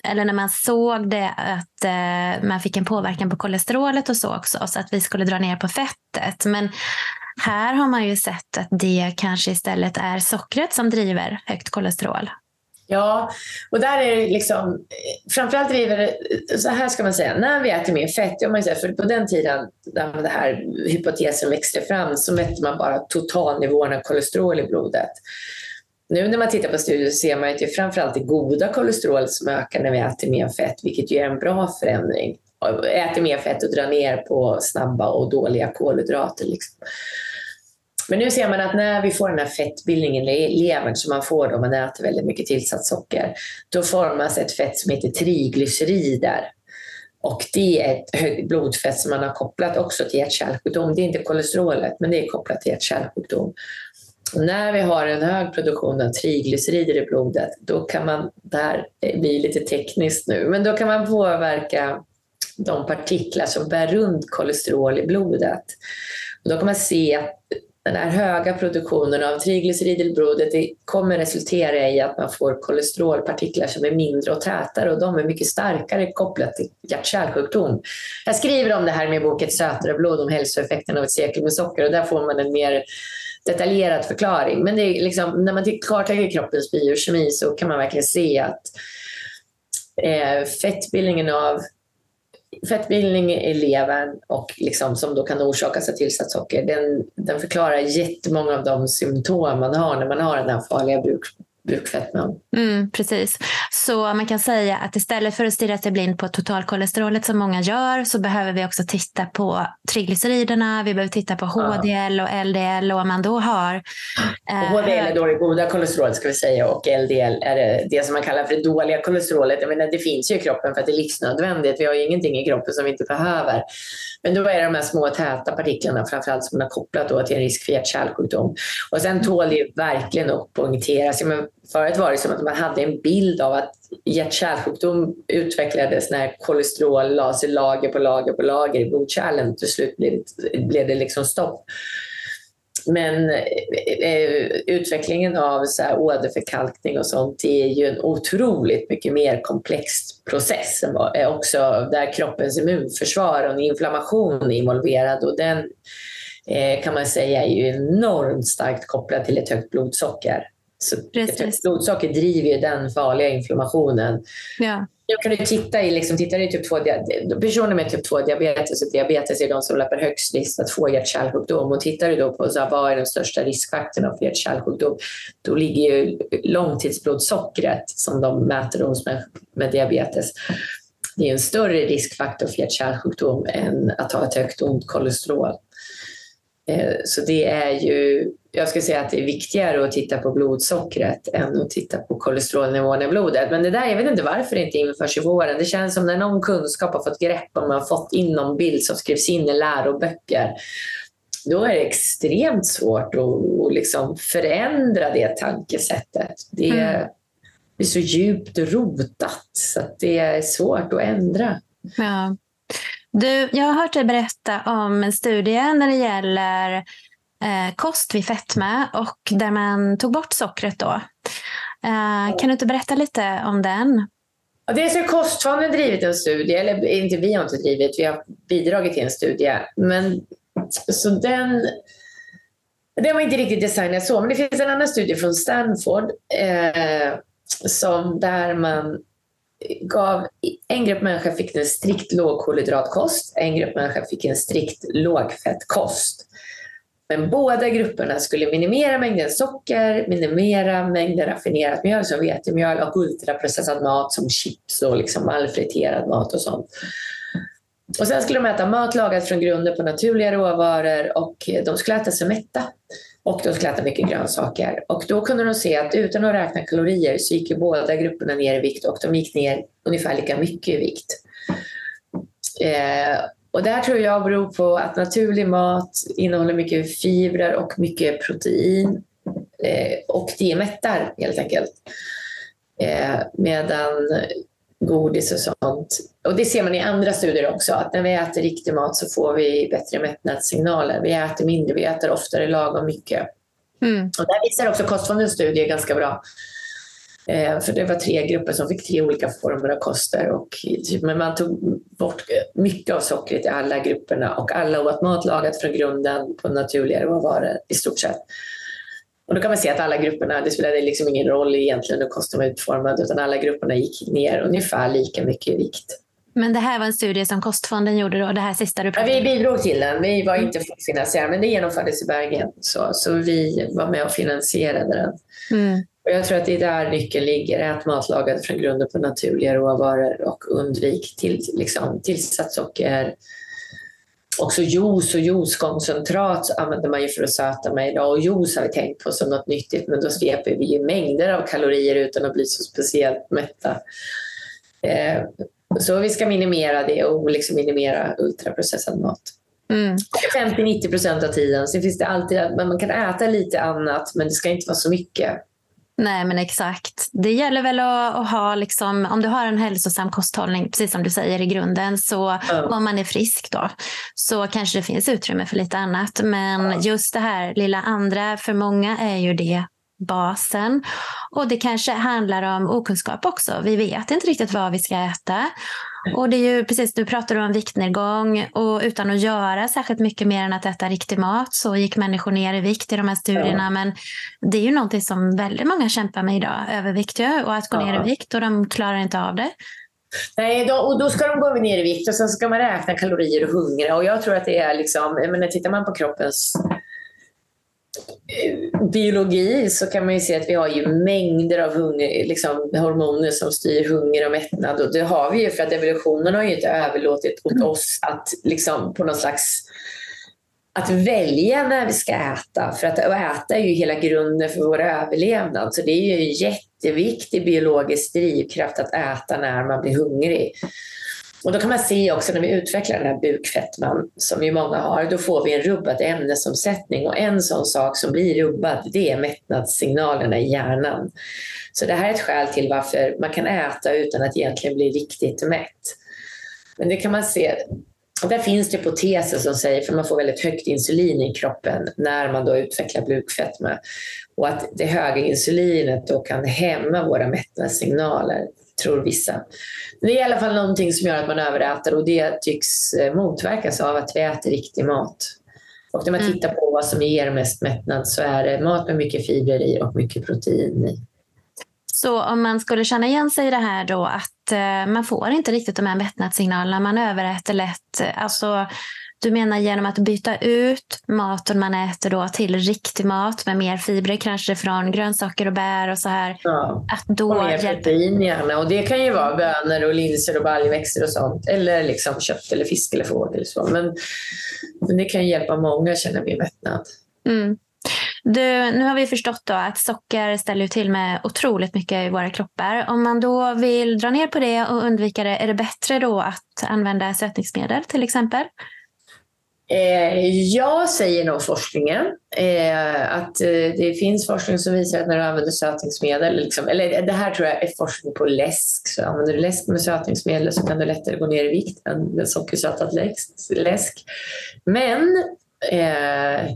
eller när man såg det att eh, man fick en påverkan på kolesterolet och så också, så att vi skulle dra ner på fettet. Men här har man ju sett att det kanske istället är sockret som driver högt kolesterol. Ja, och där är det liksom, framförallt driver det, så här ska man säga, när vi äter mer fett, man säga, för på den tiden när den här hypotesen växte fram så mätte man bara totalnivåerna av kolesterol i blodet. Nu när man tittar på studier så ser man att det är framförallt det goda kolesterol som ökar när vi äter mer fett, vilket ju är en bra förändring. Äter mer fett och drar ner på snabba och dåliga kolhydrater. Liksom. Men nu ser man att när vi får den här fettbildningen i levern som man får om man äter väldigt mycket tillsatt socker, då formas ett fett som heter triglycerider. Och det är ett högt blodfett som man har kopplat också till hjärt-kärlsjukdom. Det är inte kolesterolet, men det är kopplat till hjärt-kärlsjukdom. När vi har en hög produktion av triglycerider i blodet, då kan man, det här blir lite tekniskt nu, men då kan man påverka de partiklar som bär runt kolesterol i blodet. Och då kan man se att den här höga produktionen av triglycerider i blodet det kommer resultera i att man får kolesterolpartiklar som är mindre och tätare och de är mycket starkare kopplat till hjärt-kärlsjukdom. Jag skriver om det här med boken Sötare blod om hälsoeffekten av ett sekel med socker och där får man en mer detaljerad förklaring. Men det är liksom, när man kartlägger kroppens biokemi så kan man verkligen se att eh, fettbildningen av fettbildning i levern och liksom, som då kan orsakas av tillsatt socker, den, den förklarar jättemånga av de symptom man har när man har den här farliga buk, bukfetman. Mm, precis. Så man kan säga att istället för att stirra sig blind på totalkolesterolet som många gör så behöver vi också titta på triglyceriderna, vi behöver titta på HDL och LDL och om man då har... Eh, HDL är då det goda kolesterolet ska vi säga och LDL är det, det som man kallar för det dåliga kolesterolet. Jag menar, det finns ju i kroppen för att det är livsnödvändigt. Vi har ju ingenting i kroppen som vi inte behöver. Men då är det de här små täta partiklarna framförallt som man har kopplat då till en risk för hjärt-kärlsjukdom. Och sen tål det verkligen att poängteras. Förut var det som att man hade en bild av att hjärt-kärlsjukdom utvecklades när kolesterol lades i lager på lager på lager i blodkärlen. Till slut blev det, blev det liksom stopp. Men eh, utvecklingen av så här åderförkalkning och sånt är ju en otroligt mycket mer komplex process. Eh, också där kroppens immunförsvar och en inflammation är involverad. Och den eh, kan man säga är ju enormt starkt kopplad till ett högt blodsocker. Så blodsocker driver ju den farliga inflammationen. Ja. Jag kan ju titta i, liksom, tittar i typ 2 personer med typ 2-diabetes och diabetes är de som löper högst risk att få hjärt-kärlsjukdom. Och tittar du då på så här, vad är de största riskfaktorerna för hjärt-kärlsjukdom, då ligger ju långtidsblodsockret som de mäter hos människor med diabetes. Det är en större riskfaktor för hjärt-kärlsjukdom än att ha ett högt ont kolesterol. Eh, så det är ju, jag skulle säga att det är viktigare att titta på blodsockret än att titta på kolesterolnivån i blodet. Men det där, jag vet inte varför det inte införs i våren. Det känns som när någon kunskap har fått grepp om, man har fått in någon bild som skrivs in i läroböcker, då är det extremt svårt att, liksom förändra det tankesättet. Det, mm. är så djupt rotat så det är svårt att ändra. Ja. Du, jag har hört dig berätta om en studie när det gäller eh, kost vid fetma och där man tog bort sockret. Då. Eh, kan du inte berätta lite om den? Ja, dels har Kostfonden drivit en studie, eller inte vi har inte drivit, vi har bidragit till en studie. Men, så den, den var inte riktigt designad så, men det finns en annan studie från Stanford eh, som där man gav, en grupp människor fick en strikt lågkolhydratkost, en grupp människor fick en strikt lågfettkost. Men båda grupperna skulle minimera mängden socker, minimera mängden raffinerat mjöl som vetemjöl och ultraprocessad mat som chips och liksom allfriterad mat och sånt. Och sen skulle de äta mat lagad från grunden på naturliga råvaror och de skulle äta sig mätta. Och de skulle äta mycket grönsaker. Och då kunde de se att utan att räkna kalorier så gick ju båda grupperna ner i vikt och de gick ner ungefär lika mycket i vikt. Eh, och det här tror jag beror på att naturlig mat innehåller mycket fibrer och mycket protein. Eh, och det mättar helt enkelt. Eh, medan godis och sånt. Och det ser man i andra studier också, att när vi äter riktig mat så får vi bättre mättnadssignaler. Vi äter mindre, vi äter oftare lagom mycket. Mm. Och där visar också Kostfondens studie ganska bra. Eh, för det var tre grupper som fick tre olika former av koster. Och, men man tog bort mycket av sockret i alla grupperna och alla åt mat lagat från grunden på naturliga råvaror i stort sett. Och då kan man se att alla grupperna, det spelade liksom ingen roll egentligen hur kosten var utformad, utan alla grupperna gick ner ungefär lika mycket i vikt. Men det här var en studie som Kostfonden gjorde då, det här sista du pratade om? Ja, vi bidrog till den. Vi var inte finansierade, men det genomfördes i Bergen. Så, så vi var med och finansierade den. Mm. Och jag tror att det är där nyckeln ligger. Ät matlagad från grunden på naturliga råvaror och undvik till, liksom, tillsatt socker. Också juice och juicekoncentrat använder man ju för att söta med idag. Och juice har vi tänkt på som något nyttigt, men då sveper vi ju mängder av kalorier utan att bli så speciellt mätta. Eh, så vi ska minimera det och liksom minimera ultraprocessad mat. Mm. 50-90 procent av tiden. Sen finns det alltid att man kan äta lite annat, men det ska inte vara så mycket. Nej, men exakt. Det gäller väl att, att, ha, liksom, om du har en hälsosam kosthållning, precis som du säger i grunden, så mm. om man är frisk då, så kanske det finns utrymme för lite annat. Men mm. just det här lilla andra, för många är ju det basen. Och det kanske handlar om okunskap också. Vi vet inte riktigt vad vi ska äta. Och det är ju precis, du pratade om viktnedgång och utan att göra särskilt mycket mer än att äta riktig mat så gick människor ner i vikt i de här studierna. Ja. Men det är ju någonting som väldigt många kämpar med idag, övervikt och att gå ja. ner i vikt och de klarar inte av det. Nej, då, och då ska de gå ner i vikt och sen ska man räkna kalorier och hungra. Och jag tror att det är liksom, men tittar man på kroppens biologi så kan man ju se att vi har ju mängder av hunger, liksom, hormoner som styr hunger och mättnad. Och det har vi ju för att evolutionen har ju inte överlåtit åt mm. oss att liksom, på någon slags att välja när vi ska äta. För att, äta är ju hela grunden för vår överlevnad. Så det är ju en jätteviktig biologisk drivkraft att äta när man blir hungrig. Och då kan man se också när vi utvecklar den här bukfettman som ju många har, då får vi en rubbad ämnesomsättning och en sån sak som blir rubbad det är mättnadssignalerna i hjärnan. Så det här är ett skäl till varför man kan äta utan att egentligen bli riktigt mätt. Men det kan man se, och där finns det hypoteser som säger, för man får väldigt högt insulin i kroppen när man då utvecklar bukfetma och att det höga insulinet då kan hämma våra mättnadssignaler tror vissa. Det är i alla fall någonting som gör att man överäter och det tycks eh, motverkas av att vi äter riktig mat. Och när man mm. tittar på vad som ger mest mättnad så är det mat med mycket fibrer i och mycket protein i. Så om man skulle känna igen sig i det här då att eh, man får inte riktigt de här mättnadssignalerna, man överäter lätt. Alltså du menar genom att byta ut maten man äter då till riktig mat med mer fibrer, kanske från grönsaker och bär och så här. Ja. Att då och mer protein gärna. Och det kan ju vara bönor och linser och baljväxter och sånt. Eller liksom kött eller fisk eller fågel. Så. Men, men det kan hjälpa många att känna mer mättnad. Mm. Du, nu har vi förstått då att socker ställer till med otroligt mycket i våra kroppar. Om man då vill dra ner på det och undvika det, är det bättre då att använda sötningsmedel till exempel? Eh, jag säger nog forskningen. Eh, att eh, det finns forskning som visar att när du använder sötningsmedel, liksom, eller det här tror jag är forskning på läsk, så använder du läsk med sötningsmedel så kan du lättare gå ner i vikt än sockersötad läsk. Men eh,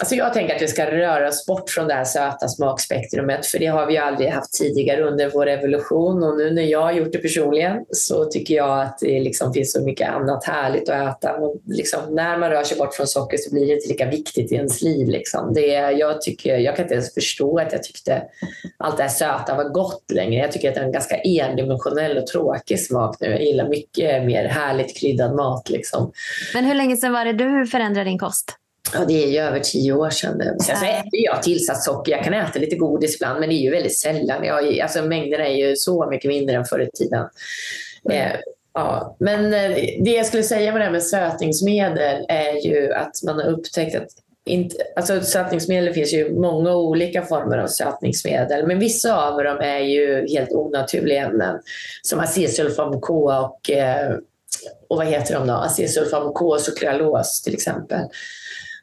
Alltså jag tänker att vi ska röra oss bort från det här söta smakspektrumet för det har vi aldrig haft tidigare under vår evolution och nu när jag har gjort det personligen så tycker jag att det liksom finns så mycket annat härligt att äta. Och liksom, när man rör sig bort från socker så blir det inte lika viktigt i ens liv. Liksom. Det, jag, tycker, jag kan inte ens förstå att jag tyckte allt det här söta var gott längre. Jag tycker att det är en ganska endimensionell och tråkig smak nu. Jag gillar mycket mer härligt kryddad mat. Liksom. Men hur länge sedan var det du förändrade din kost? Ja, det är ju över tio år sedan. Sen så äter jag tillsatt socker. Jag kan äta lite godis ibland, men det är ju väldigt sällan. Jag, alltså, mängderna är ju så mycket mindre än förr i tiden. Mm. Eh, ja. Men eh, det jag skulle säga med det här med sötningsmedel är ju att man har upptäckt att inte, alltså sötningsmedel finns ju många olika former av sötningsmedel, men vissa av dem är ju helt onaturliga ämnen, som acetylsulfam K och, eh, och vad heter de då? Acetylsulfam K och sukralos till exempel.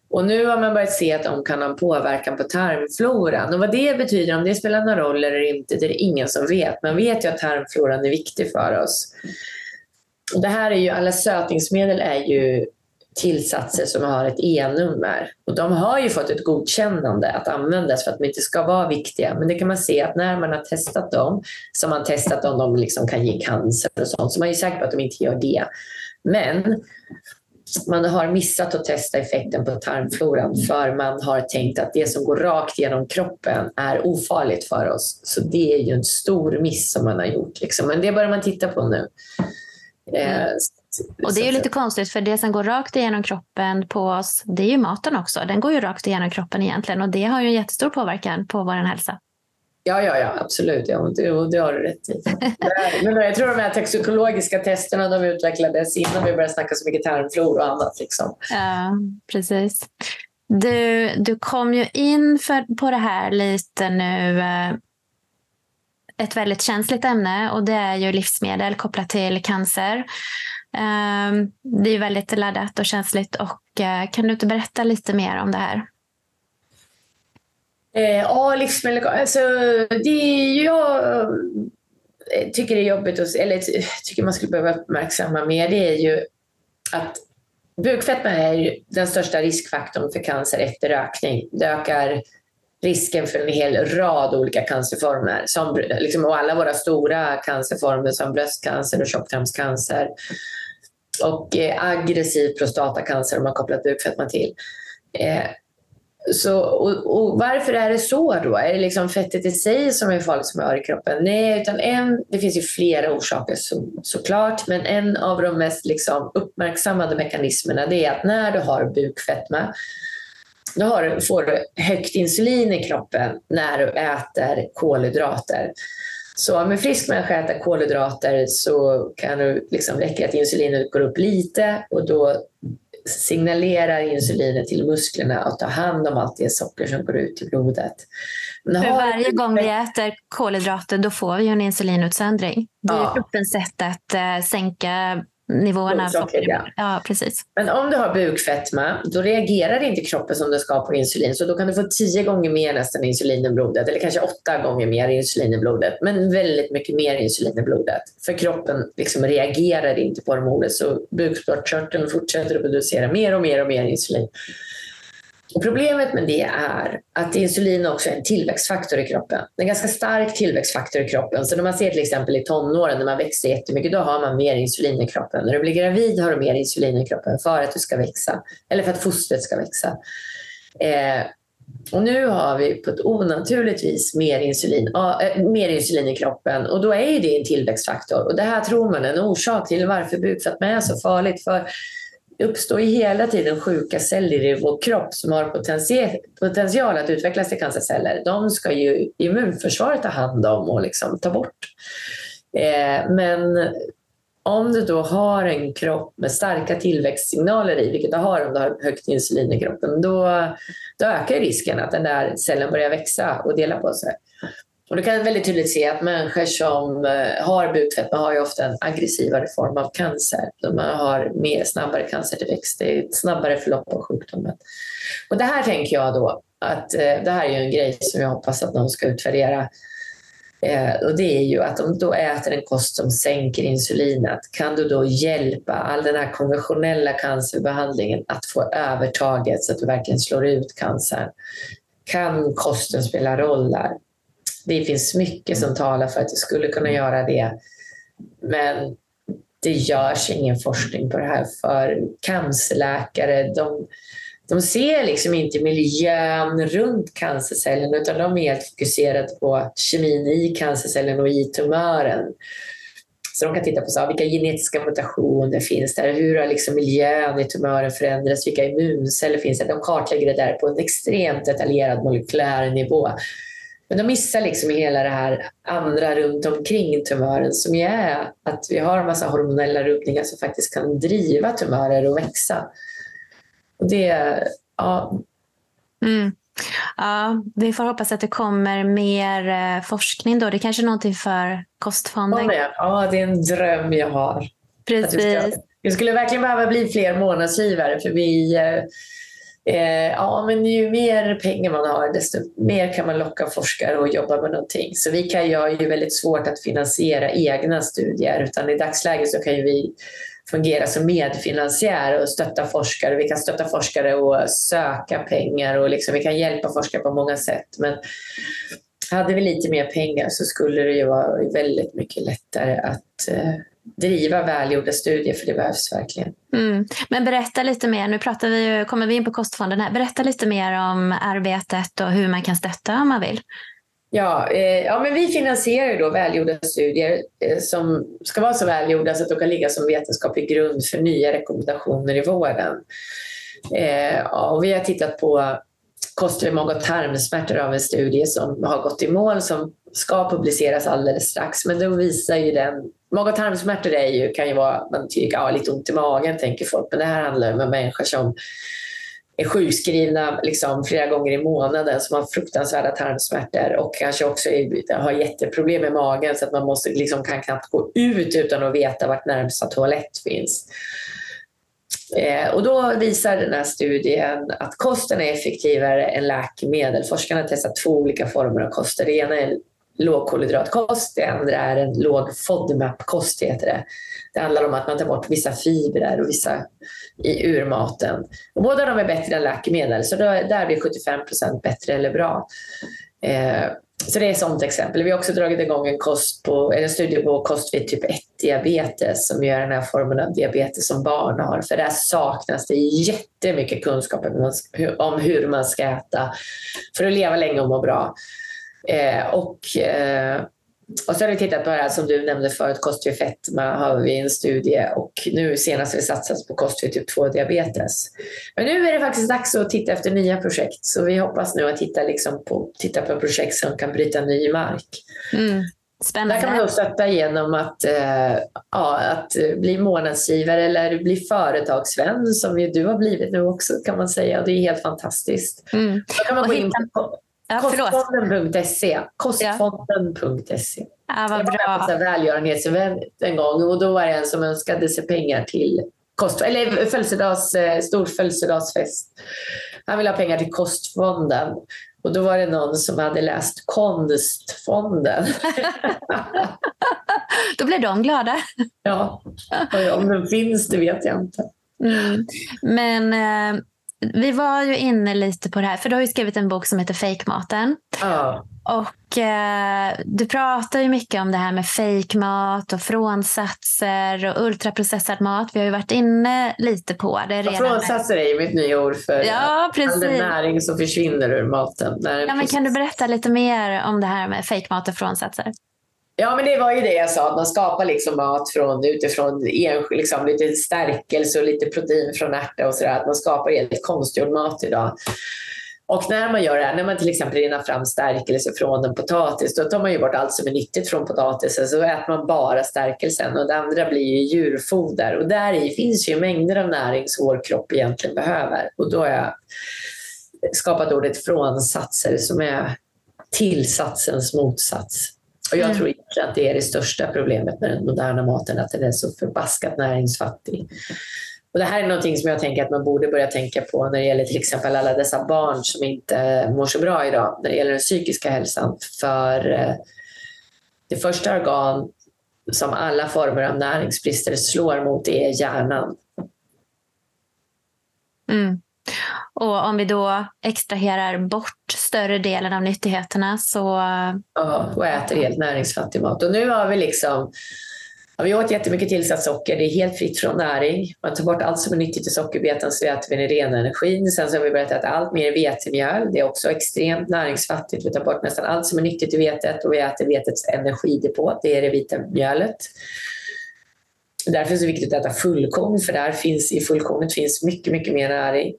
Och nu har man börjat se att de kan ha en påverkan på tarmfloran. Och vad det betyder, om det spelar någon roll eller inte, det är det ingen som vet. Man vet ju att tarmfloran är viktig för oss. Och det här är ju, alla sötningsmedel är ju tillsatser som har ett E-nummer. Och de har ju fått ett godkännande att användas för att de inte ska vara viktiga. Men det kan man se att när man har testat dem, så har man testat om de liksom kan ge cancer och sånt, så man är säker på att de inte gör det. Men man har missat att testa effekten på tarmfloran för man har tänkt att det som går rakt genom kroppen är ofarligt för oss. Så det är ju en stor miss som man har gjort. Liksom. Men det börjar man titta på nu. Mm. Och det är ju lite konstigt för det som går rakt igenom kroppen på oss, det är ju maten också. Den går ju rakt igenom kroppen egentligen och det har ju en jättestor påverkan på vår hälsa. Ja, ja, ja absolut. Ja, det, det har du rätt i. Men jag tror de här toxikologiska testerna de utvecklades innan vi började snacka så mycket tarmflora och annat. Liksom. Ja, precis. Du, du kom ju in för, på det här lite nu eh, ett väldigt känsligt ämne och det är ju livsmedel kopplat till cancer. Ehm, det är väldigt laddat och känsligt och eh, kan du inte berätta lite mer om det här? Eh, ja, livsmedel. Alltså, det jag eh, tycker tycker är jobbigt, eller eh, tycker man skulle behöva uppmärksamma mer, det är ju att bukfetma är den största riskfaktorn för cancer efter rökning. Det ökar risken för en hel rad olika cancerformer. Som, liksom, och alla våra stora cancerformer som bröstcancer och tjocktarmscancer och eh, aggressiv prostatacancer har man kopplat bukfetma till. Eh, så, och, och, varför är det så då? Är det liksom fettet i sig som är farligt som har i kroppen? Nej, utan en, det finns ju flera orsaker så, såklart, men en av de mest liksom uppmärksammade mekanismerna det är att när du har bukfetma då har, får du högt insulin i kroppen när du äter kolhydrater. Så om en frisk människa äter kolhydrater så kan det liksom räcka att insulinet går upp lite och då signalerar insulinet till musklerna att ta hand om allt det socker som går ut i blodet. Men För varje gång vi äter kolhydrater då får vi en insulinutsöndring. Det är ja. kroppens sätt att uh, sänka nivåerna. Ja, precis. Men om du har bukfetma, då reagerar inte kroppen som den ska på insulin. Så då kan du få tio gånger mer nästan insulin i blodet, eller kanske åtta gånger mer insulin i blodet. Men väldigt mycket mer insulin i blodet. För kroppen liksom reagerar inte på hormonet, så bukspottkörteln fortsätter att producera mer och mer och mer insulin. Problemet med det är att insulin också är en tillväxtfaktor i kroppen. En ganska stark tillväxtfaktor i kroppen. Så när man ser till exempel i tonåren när man växer jättemycket, då har man mer insulin i kroppen. När du blir gravid har du mer insulin i kroppen för att du ska växa. Eller för att fostret ska växa. Eh, och nu har vi på ett onaturligt vis mer insulin, äh, mer insulin i kroppen och då är det en tillväxtfaktor. Och det här tror man är en orsak till varför bukfetma är så farligt. För uppstår hela tiden sjuka celler i vår kropp som har potential att utvecklas till cancerceller. De ska ju immunförsvaret ta hand om och liksom ta bort. Eh, men om du då har en kropp med starka tillväxtsignaler i, vilket du har om du har högt insulin i kroppen, då, då ökar risken att den där cellen börjar växa och dela på sig. Och du kan väldigt tydligt se att människor som eh, har bukfetma har ju ofta en aggressivare form av cancer. De har mer snabbare cancertillväxt, det är ett snabbare förlopp av sjukdomen. Och det här tänker jag då att eh, det här är ju en grej som jag hoppas att någon ska utvärdera. Eh, och det är ju att om du då äter en kost som sänker insulinet, kan du då hjälpa all den här konventionella cancerbehandlingen att få övertaget så att du verkligen slår ut cancern? Kan kosten spela roll där? Det finns mycket som talar för att det skulle kunna göra det. Men det görs ingen forskning på det här för cancerläkare. De, de ser liksom inte miljön runt cancercellen utan de är helt fokuserade på kemin i cancercellen och i tumören. Så de kan titta på så, vilka genetiska mutationer finns där, hur har liksom miljön i tumören förändrats, vilka immunceller finns det? De kartlägger det där på en extremt detaljerad molekylär nivå. Men de missar liksom hela det här andra runt omkring tumören som är att vi har en massa hormonella rubbningar som faktiskt kan driva tumörer att växa. Och det, ja. Mm. Ja, vi får hoppas att det kommer mer eh, forskning då. Det är kanske är någonting för kostfonden. Ja, det är en dröm jag har. Precis. Vi, ska, vi skulle verkligen behöva bli fler månadsgivare för vi eh, ja, men ju mer pengar man har, desto mer kan man locka forskare och jobba med någonting. Så vi kan ju ha ju väldigt svårt att finansiera egna studier, utan i dagsläget så kan ju vi fungera som medfinansiär och stötta forskare. Vi kan stötta forskare och söka pengar och liksom, vi kan hjälpa forskare på många sätt. Men hade vi lite mer pengar så skulle det ju vara väldigt mycket lättare att eh, driva välgjorda studier för det behövs verkligen. Mm. Men berätta lite mer, nu pratar vi, kommer vi in på kostfonden här. Berätta lite mer om arbetet och hur man kan stötta om man vill. Ja, eh, ja men vi finansierar då välgjorda studier eh, som ska vara så välgjorda så att de kan ligga som vetenskaplig grund för nya rekommendationer i vården. Eh, och vi har tittat på kost-, mag och tarmsmärtor av en studie som har gått i mål som ska publiceras alldeles strax. Men då visar ju den... Mag och tarmsmärtor är ju, kan ju vara man tycker, ja, lite ont i magen, tänker folk. Men det här handlar om en människa som är sjukskrivna liksom flera gånger i månaden som har fruktansvärda tarmsmärtor och kanske också har jätteproblem med magen så att man måste, liksom, kan knappt gå ut utan att veta vart närmsta toalett finns. Eh, och då visar den här studien att kosten är effektivare än läkemedel. Forskarna har testat två olika former av kost. Det ena är lågkolhydratkost, det andra är en låg FODMAP-kost. Heter det. det handlar om att man tar bort vissa fibrer och vissa i urmaten. Och båda de är bättre än läkemedel, så där blir 75 bättre eller bra. Eh, så det är ett sådant exempel. Vi har också dragit igång en, kost på, en studie på kost vid typ 1-diabetes som gör den här formen av diabetes som barn har. För där saknas det jättemycket kunskap om hur man ska äta för att leva länge och må bra. Eh, och, eh, och så har vi tittat på det här som du nämnde förut, kost vid fetma har vi en studie och nu senast har vi satsat på kost vid typ 2-diabetes. Men nu är det faktiskt dags att titta efter nya projekt så vi hoppas nu att titta, liksom på, titta på projekt som kan bryta ny mark. Mm. Spännande. Där kan man stötta genom att, eh, ja, att bli månadsgivare eller bli företagsvän som ju du har blivit nu också kan man säga. Det är helt fantastiskt. Mm. Då kan man gå in på Ja, Kostfonden.se. Kostfonden.se. Ja, vad bra. Jag var på välgörenhetsevent en gång och då var det en som önskade sig pengar till kost, eller födelsedags, eh, stor födelsedagsfest. Han ville ha pengar till Kostfonden. Och då var det någon som hade läst Konstfonden. då blev de glada. ja, om den finns det vet jag inte. Mm. Men eh, vi var ju inne lite på det här, för du har ju skrivit en bok som heter Fejkmaten. Ja. Och eh, du pratar ju mycket om det här med fejkmat och frånsatser och ultraprocessad mat. Vi har ju varit inne lite på det redan. frånsatser är ju mitt nya ord för ja, all den näring som försvinner ur maten. Ja, men kan du berätta lite mer om det här med fejkmat och frånsatser? Ja, men det var ju det jag sa, att man skapar liksom mat från, utifrån liksom, lite stärkelse och lite protein från ärta och sådär. Att man skapar helt konstgjord mat idag. Och när man gör det här, när man till exempel renar fram stärkelse från en potatis, då tar man ju bort allt som är nyttigt från potatisen, så äter man bara stärkelsen och det andra blir ju djurfoder. Och där i finns ju mängder av näring som vår kropp egentligen behöver. Och då har jag skapat ordet frånsatser som är tillsatsens motsats. Och jag mm. tror inte att det är det största problemet med den moderna maten, att den är så förbaskat näringsfattig. Och det här är någonting som jag tänker att man borde börja tänka på när det gäller till exempel alla dessa barn som inte mår så bra idag, när det gäller den psykiska hälsan. För eh, det första organ som alla former av näringsbrister slår mot är hjärnan. Mm. Och om vi då extraherar bort större delen av nyttigheterna så... Ja, och äter helt näringsfattig mat. Och nu har vi liksom Ja, vi åt jättemycket tillsatt socker. Det är helt fritt från näring. Man tar bort allt som är nyttigt i sockerbetan så äter vi den rena energin. Sen så har vi börjat äta allt mer vetemjöl. Det är också extremt näringsfattigt. Vi tar bort nästan allt som är nyttigt i vetet och vi äter vetets energidepå. Det är det vita mjölet. Därför är det så viktigt att äta fullkorn för där finns, i fullkornet finns mycket, mycket mer näring.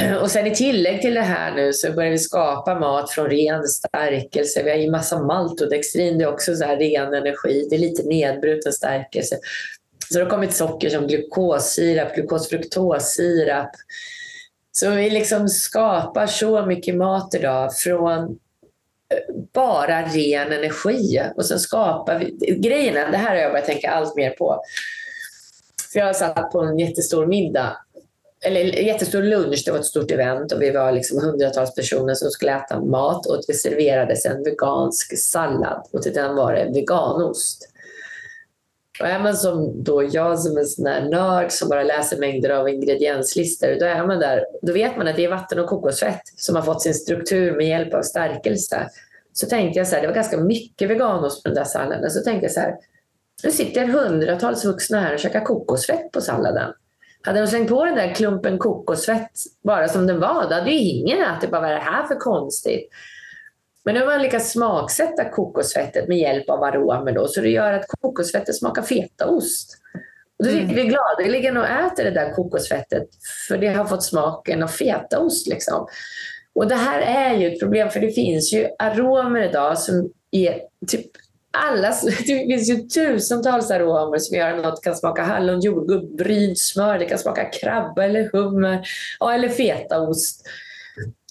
Och sen i tillägg till det här nu så börjar vi skapa mat från ren stärkelse. Vi har i massa maltodextrin, det är också så här ren energi. Det är lite nedbruten stärkelse. Så det har kommit socker som glukossirap, glukosfruktossirap. Så vi liksom skapar så mycket mat idag från eh, bara ren energi. Och sen skapar vi... Grejen det här har jag börjat tänka allt mer på. För jag satt på en jättestor middag eller jättestor lunch, det var ett stort event och vi var liksom hundratals personer som skulle äta mat och det serverades en vegansk sallad och till den var det veganost. Och är man som då jag som en sån här nörd som bara läser mängder av ingredienslistor, då är man där. Då vet man att det är vatten och kokosfett som har fått sin struktur med hjälp av stärkelse. Så tänkte jag så här, det var ganska mycket veganost på den där salladen. Så tänkte jag så här, Nu sitter hundratals vuxna här och käkar kokosfett på salladen. Hade de slängt på den där klumpen kokosfett bara som den var, då hade ju ingen ätit. Bara, vad är det här för konstigt? Men nu har man lyckats smaksätta kokosfettet med hjälp av aromer då, så det gör att kokosfettet smakar fetaost. Och då sitter mm. vi gladeligen och äter det där kokosfettet för det har fått smaken av fetaost. Liksom. Och det här är ju ett problem för det finns ju aromer idag som är typ alla, det finns ju tusentals aromer som gör att det kan smaka hallon, jordgubb, brynt smör, det kan smaka krabba eller hummer eller fetaost.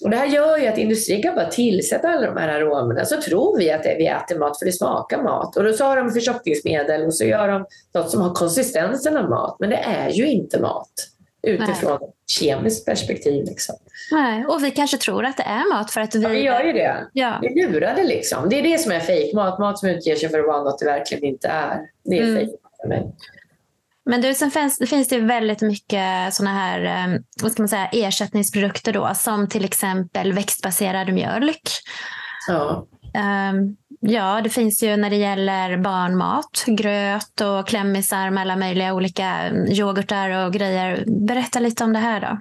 Och det här gör ju att industrin kan bara tillsätta alla de här aromerna så tror vi att det, vi äter mat för det smakar mat. Och då så har de förtjockningsmedel och så gör de något som har konsistensen av mat. Men det är ju inte mat utifrån Nej. kemiskt perspektiv. Liksom. Nej, och vi kanske tror att det är mat för att vi... Ja, vi gör ju det. Ja. Vi lurar det liksom. Det är det som är fejkmat. Mat som utger sig för att vara något det verkligen inte är. Det är mm. fejkmat för mig. Men du, sen finns, det finns det väldigt mycket såna här eh, vad ska man säga, ersättningsprodukter då, som till exempel växtbaserad mjölk. Ja. Um, ja, det finns ju när det gäller barnmat, gröt och klämmisar med alla möjliga olika yoghurtar och grejer. Berätta lite om det här då.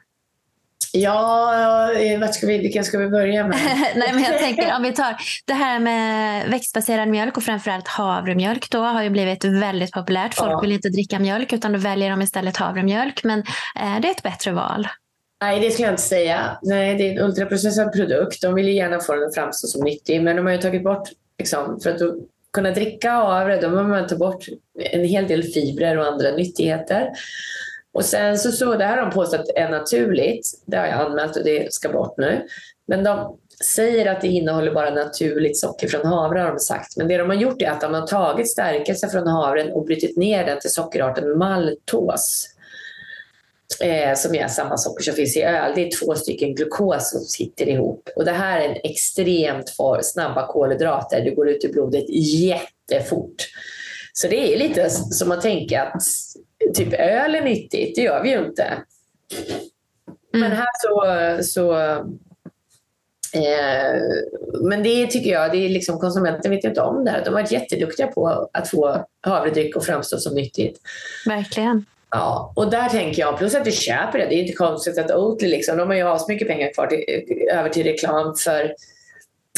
Ja, vart ska vi, vilken ska vi börja med? Nej, men jag tänker om vi tar det här med växtbaserad mjölk och framförallt havremjölk då har ju blivit väldigt populärt. Folk ja. vill inte dricka mjölk utan då väljer de istället havremjölk. Men är det ett bättre val? Nej, det skulle jag inte säga. Nej, det är en ultraprocessad produkt. De vill ju gärna få den att framstå som nyttig, men de har ju tagit bort, liksom, för att kunna dricka havre, då behöver man ta bort en hel del fibrer och andra nyttigheter. Och sen så, så det här har de påstått är naturligt. Det har jag anmält och det ska bort nu. Men de säger att det innehåller bara naturligt socker från havre har de sagt. Men det de har gjort är att de har tagit stärkelse från havren och brutit ner den till sockerarten maltos. Eh, som är samma socker som finns i öl. Det är två stycken glukos som sitter ihop. Och det här är en extremt för snabba kolhydrater. Det går ut i blodet jättefort. Så det är lite som att tänka att typ öl är nyttigt, det gör vi ju inte. Mm. Men här så... så eh, men det tycker jag, det är liksom, konsumenten vet inte om det. De har varit jätteduktiga på att få havredryck att framstå som nyttigt. Verkligen. Ja, och där tänker jag, plus att vi köper det. Det är inte konstigt att Oatly, liksom, de har ju mycket pengar kvar till, över till reklam för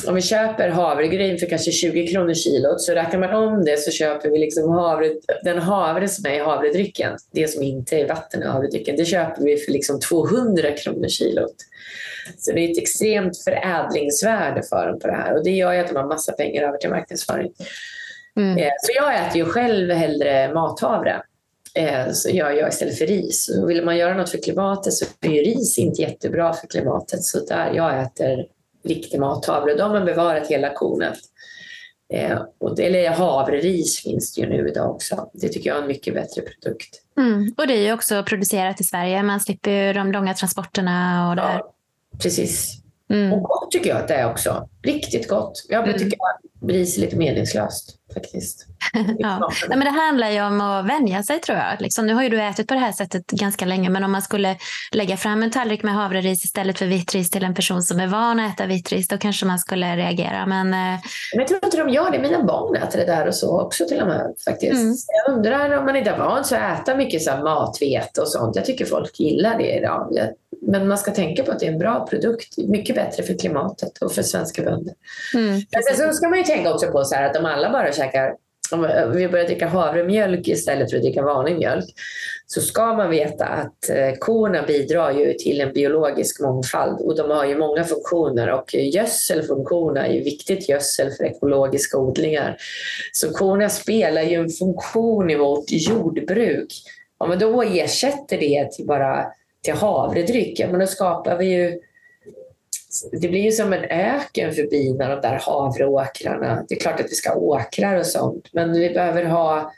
om vi köper havregryn för kanske 20 kronor kilot så räknar man om det så köper vi liksom havre, den havre som är i havredrycken, det som inte är vatten i havredrycken, det köper vi för liksom 200 kronor kilot. Så det är ett extremt förädlingsvärde för dem på det här och det gör ju att de har massa pengar över till marknadsföring. Mm. Eh, så jag äter ju själv hellre mathavre. Eh, så jag gör istället för ris. Och vill man göra något för klimatet så är ju ris inte jättebra för klimatet. Så där jag äter riktig mathavre. De har bevarat hela kornet. Eh, och eller havreris finns det ju nu idag också. Det tycker jag är en mycket bättre produkt. Mm. Och det är ju också producerat i Sverige. Man slipper ju de långa transporterna och det här. precis. Mm. Och gott tycker jag att det är också. Riktigt gott. Jag mm. tycker att ris är lite meningslöst faktiskt. ja. Nej, men det handlar ju om att vänja sig tror jag. Liksom, nu har ju du ätit på det här sättet ganska länge men om man skulle lägga fram en tallrik med havreris istället för vitt ris till en person som är van att äta vitt ris då kanske man skulle reagera. Men, eh... men jag tror inte de gör det. Mina barn äter det där och så också till och med. faktiskt. Mm. Jag undrar om man inte är van att äta mycket så matvete och sånt. Jag tycker folk gillar det idag. Men man ska tänka på att det är en bra produkt. Mycket bättre för klimatet och för svenska bönder. Mm. Men sen så ska man ju tänka också på så att om alla bara käkar om vi börjar dricka havremjölk istället för att dricka vanlig mjölk så ska man veta att eh, korna bidrar ju till en biologisk mångfald och de har ju många funktioner och gödselfunktioner är ju viktigt gödsel för ekologiska odlingar. Så korna spelar ju en funktion i vårt jordbruk. Om man då ersätter det till bara till havredryck, men då skapar vi ju det blir ju som en öken för bina, de där havreåkrarna. Det är klart att vi ska ha åkrar och sånt, men vi behöver ha...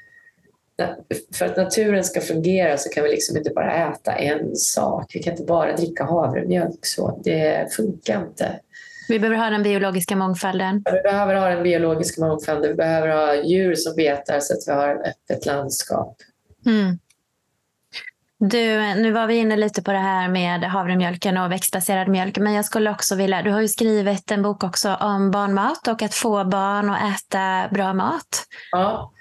För att naturen ska fungera så kan vi liksom inte bara äta en sak. Vi kan inte bara dricka havremjölk. Så. Det funkar inte. Vi behöver ha den biologiska mångfalden. vi behöver ha den biologiska mångfalden. Vi behöver ha djur som betar så att vi har ett öppet landskap. Mm. Du, nu var vi inne lite på det här med havremjölken och växtbaserad mjölk, men jag skulle också vilja, du har ju skrivit en bok också om barnmat och att få barn att äta bra mat. Ja,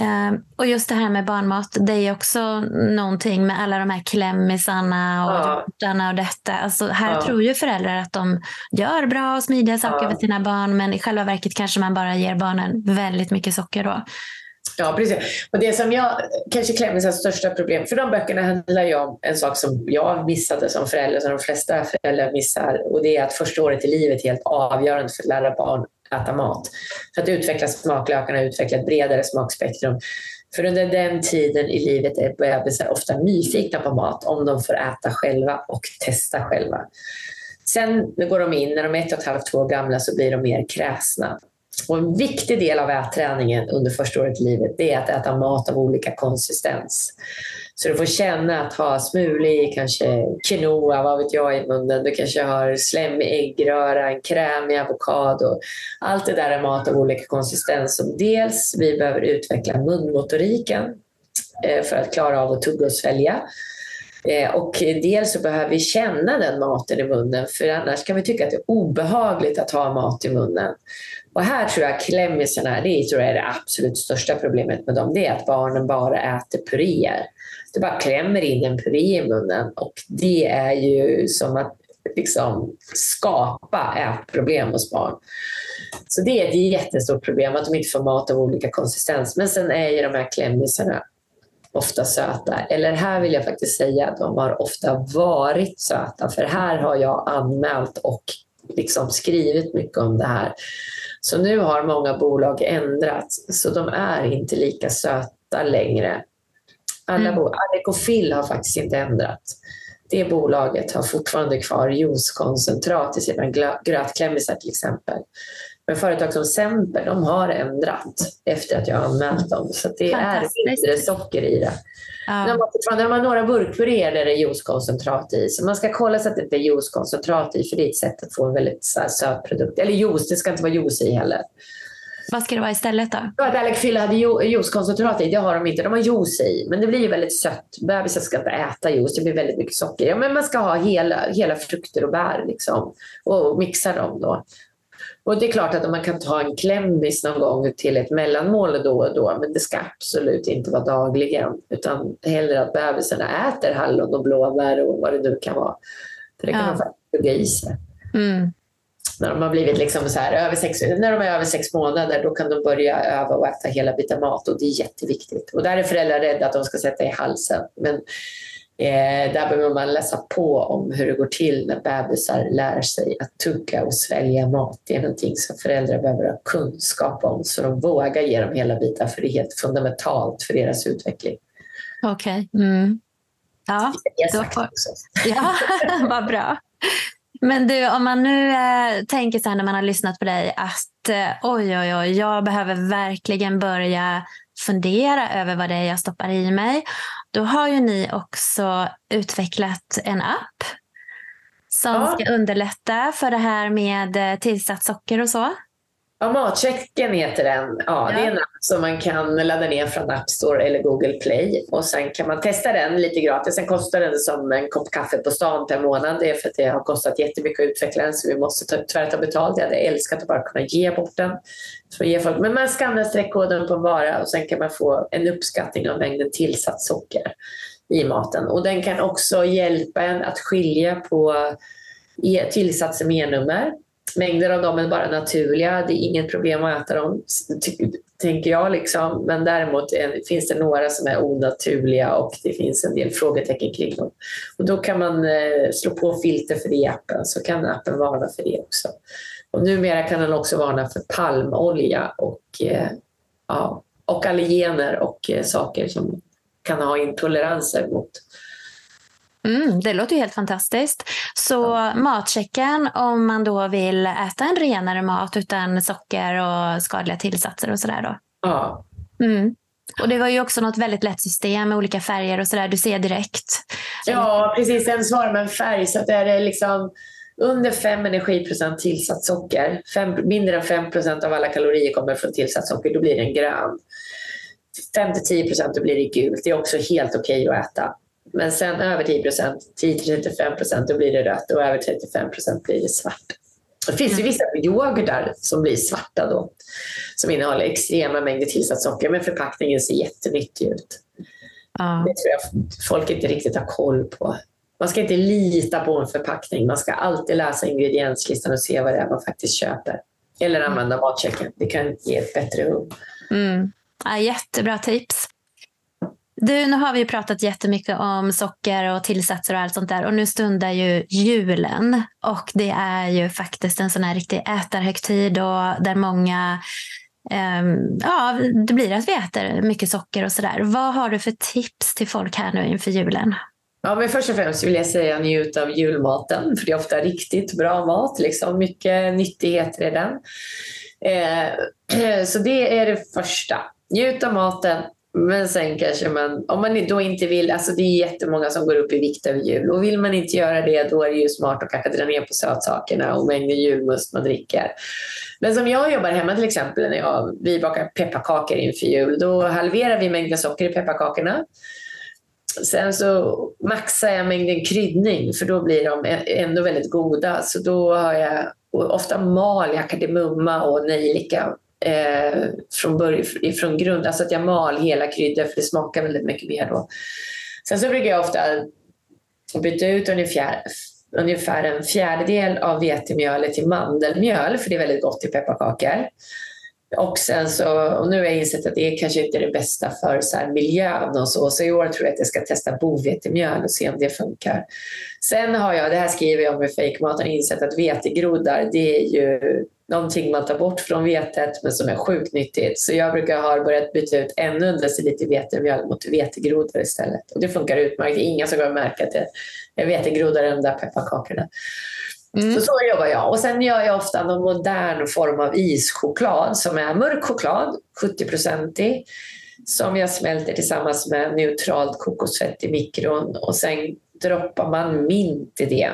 Eh, och just det här med barnmat, det är också någonting med alla de här klämmisarna och ja. och detta. Alltså, här ja. tror ju föräldrar att de gör bra och smidiga saker ja. för sina barn, men i själva verket kanske man bara ger barnen väldigt mycket socker då. Ja, precis. Och det som jag, kanske klämmer som största problem, för de böckerna handlar ju om en sak som jag missade som förälder, som de flesta föräldrar missar, och det är att första året i livet är helt avgörande för att lära barn äta mat. För att utveckla smaklökarna, utveckla ett bredare smakspektrum. För under den tiden i livet är bebisar ofta nyfikna på mat om de får äta själva och testa själva. Sen går de in, när de är ett och ett halvt, två år gamla, så blir de mer kräsna. Och en viktig del av ätträningen under första året i livet det är att äta mat av olika konsistens. Så du får känna att ha smulig, kanske quinoa, vad vet jag, i munnen. Du kanske har slemmig äggröra, en krämig avokado. Allt det där är mat av olika konsistens som dels vi behöver utveckla munmotoriken eh, för att klara av att tugga och svälja. Eh, och dels så behöver vi känna den maten i munnen för annars kan vi tycka att det är obehagligt att ha mat i munnen. Och här tror jag klämmisarna, det tror jag är det absolut största problemet med dem, det är att barnen bara äter puréer. Det bara klämmer in en puré i munnen och det är ju som att liksom skapa ätproblem hos barn. Så det är ett jättestort problem att de inte får mat av olika konsistens. Men sen är ju de här klämmisarna ofta söta. Eller här vill jag faktiskt säga att de har ofta varit söta. För här har jag anmält och liksom skrivit mycket om det här. Så nu har många bolag ändrats, så de är inte lika söta längre. Alla mm. Adecofil har faktiskt inte ändrat. Det bolaget har fortfarande kvar juicekoncentrat i sina grötklämmisar till exempel. Men företag som Semper, de har ändrat efter att jag anmält dem. Så det är mindre socker i det. Ja. De, har de har några burkpuréer där det är juicekoncentrat i. Så man ska kolla så att det inte är juicekoncentrat i, för det är ett sätt att få en väldigt så här, söt produkt. Eller juice, det ska inte vara juice i heller. Vad ska det vara istället då? Ja, att Alec hade juicekoncentrat i, det har de inte. De har juice i, men det blir ju väldigt sött. Bebisar ska inte äta juice, det blir väldigt mycket socker. Ja, men man ska ha hela, hela frukter och bär liksom, och mixa dem då. Och det är klart att man kan ta en klämmis någon gång till ett mellanmål då och då, men det ska absolut inte vara dagligen, utan hellre att bebisarna äter hallon och blåbär och vad det nu kan vara. För det kan ja. man faktiskt tugga i sig. Mm. När de har blivit liksom så här, över sex, när de är över sex månader, då kan de börja öva och äta hela bitar mat och det är jätteviktigt. Och där är föräldrar rädda att de ska sätta i halsen. Men Eh, där behöver man läsa på om hur det går till när bebisar lär sig att tugga och svälja mat. Det är någonting som föräldrar behöver ha kunskap om så de vågar ge dem hela bitar för det är helt fundamentalt för deras utveckling. Okej. Okay. Mm. Ja, då får... ja vad bra. Men du, om man nu eh, tänker så här när man har lyssnat på dig att eh, oj, oj, oj, jag behöver verkligen börja fundera över vad det är jag stoppar i mig. Då har ju ni också utvecklat en app som ja. ska underlätta för det här med eh, tillsatt socker och så. Ja, Matchecken heter den. Ja, ja, Det är en app som man kan ladda ner från App Store eller Google Play. Och Sen kan man testa den lite gratis. Sen kostar den som en kopp kaffe på stan per månad. Det är för att det har kostat jättemycket att utveckla den så vi måste tyvärr ta betalt. Jag hade älskat att bara kunna ge bort den. För ge folk. Men man skannar streckkoden på en vara och sen kan man få en uppskattning av mängden tillsatt socker i maten. Och Den kan också hjälpa en att skilja på e- tillsatser med E-nummer Mängder av dem är bara naturliga, det är inget problem att äta dem, tänker jag. Liksom. Men däremot finns det några som är onaturliga och det finns en del frågetecken kring dem. Och då kan man eh, slå på filter för det i appen, så kan appen varna för det också. Och numera kan den också varna för palmolja och, eh, ja, och allergener och eh, saker som kan ha intoleranser mot. Mm, det låter helt fantastiskt. Så ja. matchecken om man då vill äta en renare mat utan socker och skadliga tillsatser och sådär då? Ja. Mm. Och det var ju också något väldigt lätt system med olika färger och sådär. Du ser direkt. Ja, precis. Den svarar med en färg så att det är liksom under 5 energiprocent tillsatt socker, fem, mindre än 5 procent av alla kalorier kommer från tillsatt socker, då blir den grön. 5-10 procent, då blir det gult. Det är också helt okej okay att äta. Men sen över 10 procent, 10-35 procent, då blir det rött och över 35 procent blir det svart. Det finns ju vissa yoghurtar som blir svarta då, som innehåller extrema mängder tillsatt socker, men förpackningen ser jättenyttig ut. Ja. Det tror jag folk inte riktigt har koll på. Man ska inte lita på en förpackning. Man ska alltid läsa ingredienslistan och se vad det är man faktiskt köper. Eller använda matchecken. Det kan ge ett bättre hugg. Mm. Ja, jättebra tips. Du, nu har vi pratat jättemycket om socker och tillsatser och allt sånt där och nu stundar ju julen och det är ju faktiskt en sån här riktig ätarhögtid och där många um, ja, det blir att vi äter mycket socker och sådär. Vad har du för tips till folk här nu inför julen? Ja, men först och främst vill jag säga njut av julmaten, för det är ofta riktigt bra mat. Liksom. Mycket nyttigheter i den. Eh, så det är det första. Njut av maten, men sen kanske man, om man då inte vill, alltså det är jättemånga som går upp i vikt över jul och vill man inte göra det då är det ju smart att kanske dra ner på sötsakerna och mängden julmust man dricker. Men som jag jobbar hemma till exempel när jag, vi bakar pepparkakor inför jul, då halverar vi mängden socker i pepparkakorna. Sen så maxar jag mängden kryddning för då blir de ändå väldigt goda. Så då har jag ofta mal jag kardemumma och nejlika eh, från, början, från grund. Alltså att jag mal hela kryddor för det smakar väldigt mycket mer då. Sen så brukar jag ofta byta ut ungefär, ungefär en fjärdedel av vetemjölet till mandelmjöl för det är väldigt gott i pepparkakor. Och, sen så, och nu har jag insett att det kanske inte är det bästa för så miljön och så, så i år tror jag att jag ska testa bovetemjöl och se om det funkar. Sen har jag, det här skriver jag om i fejkmaten, insett att vetegroddar det är ju någonting man tar bort från vetet men som är sjukt nyttigt. Så jag brukar ha börjat byta ut ännu en deciliter vetemjöl mot vetegroddar istället. Och det funkar utmärkt. Det är inga som kommer märka att det är vetegroddar i de där pepparkakorna. Mm. Så så jobbar jag. Och sen gör jag ofta någon modern form av ischoklad som är mörk choklad, 70-procentig, som jag smälter tillsammans med neutralt kokosfett i mikron och sen droppar man mint i det.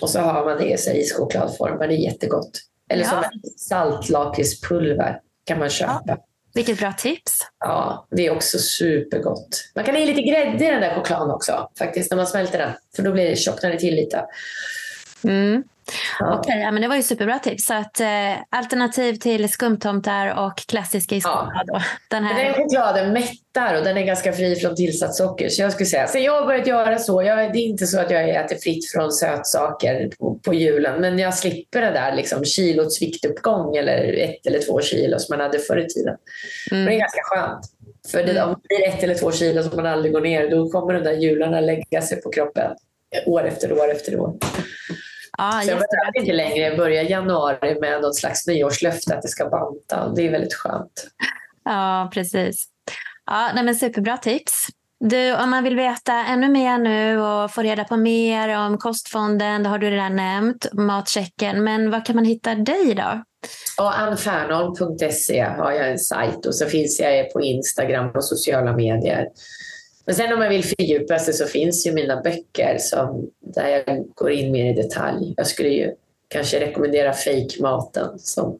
Och så har man det i ischokladform. Det är jättegott. Eller ja. som saltlakritspulver kan man köpa. Ja. Vilket bra tips. Ja, det är också supergott. Man kan ha i lite grädde i den där chokladen också, faktiskt, när man smälter den. För då blir det tjocknar det till lite. Mm. Ja. Okej, ja, men det var ju superbra tips. Så att, eh, alternativ till skumtomtar och klassisk ischoklad. Ja. Den, här... den chokladen mättar och den är ganska fri från tillsatt socker. Så jag skulle säga, så jag har börjat göra så. Jag, det är inte så att jag äter fritt från sötsaker på, på julen, men jag slipper det där liksom, kilots viktuppgång eller ett eller två kilo som man hade förr i tiden. Mm. det är ganska skönt. För det, mm. om det blir ett eller två kilo som man aldrig går ner, då kommer de där jularna lägga sig på kroppen år efter år efter år. Ja, så jag behöver inte längre börja januari med något slags nyårslöfte att det ska banta. Det är väldigt skönt. Ja, precis. Ja, nej, men superbra tips. Du, om man vill veta ännu mer nu och få reda på mer om Kostfonden, det har du redan nämnt, matchecken. Men var kan man hitta dig då? Ja, annfernholm.se har jag en sajt och så finns jag på Instagram och sociala medier. Men sen om man vill fördjupa sig så finns ju mina böcker som, där jag går in mer i detalj. Jag skulle ju kanske rekommendera Fejkmaten som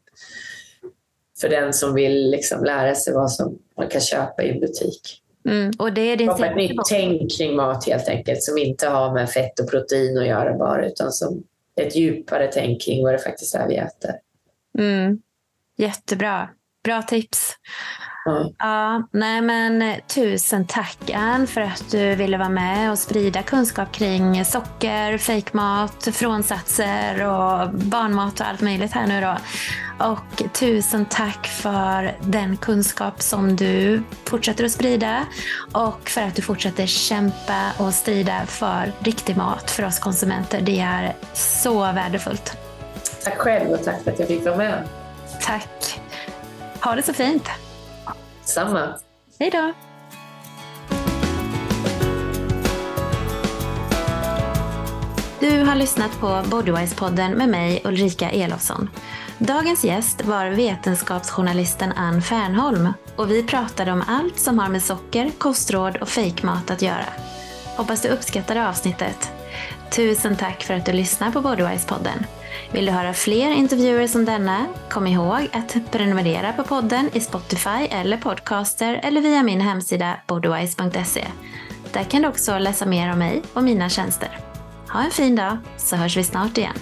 för den som vill liksom lära sig vad som man kan köpa i en butik. Mm, och det är din ett nytt tänk kring mat helt enkelt som inte har med fett och protein att göra bara utan som ett djupare tänk kring vad det faktiskt är vi äter. Mm. Jättebra. Bra tips. Mm. Ja, nej men eh, tusen tack Ann för att du ville vara med och sprida kunskap kring socker, fejkmat, frånsatser och barnmat och allt möjligt här nu då. Och tusen tack för den kunskap som du fortsätter att sprida och för att du fortsätter kämpa och strida för riktig mat för oss konsumenter. Det är så värdefullt. Tack själv och tack för att jag fick vara med. Tack. Ha det så fint. Samma. Hej då. Du har lyssnat på Bodywise-podden med mig Ulrika Elofsson. Dagens gäst var vetenskapsjournalisten Ann Fernholm och vi pratade om allt som har med socker, kostråd och fejkmat att göra. Hoppas du uppskattade avsnittet. Tusen tack för att du lyssnar på Bodywise-podden. Vill du höra fler intervjuer som denna? Kom ihåg att prenumerera på podden i Spotify eller Podcaster eller via min hemsida bodywise.se. Där kan du också läsa mer om mig och mina tjänster. Ha en fin dag så hörs vi snart igen.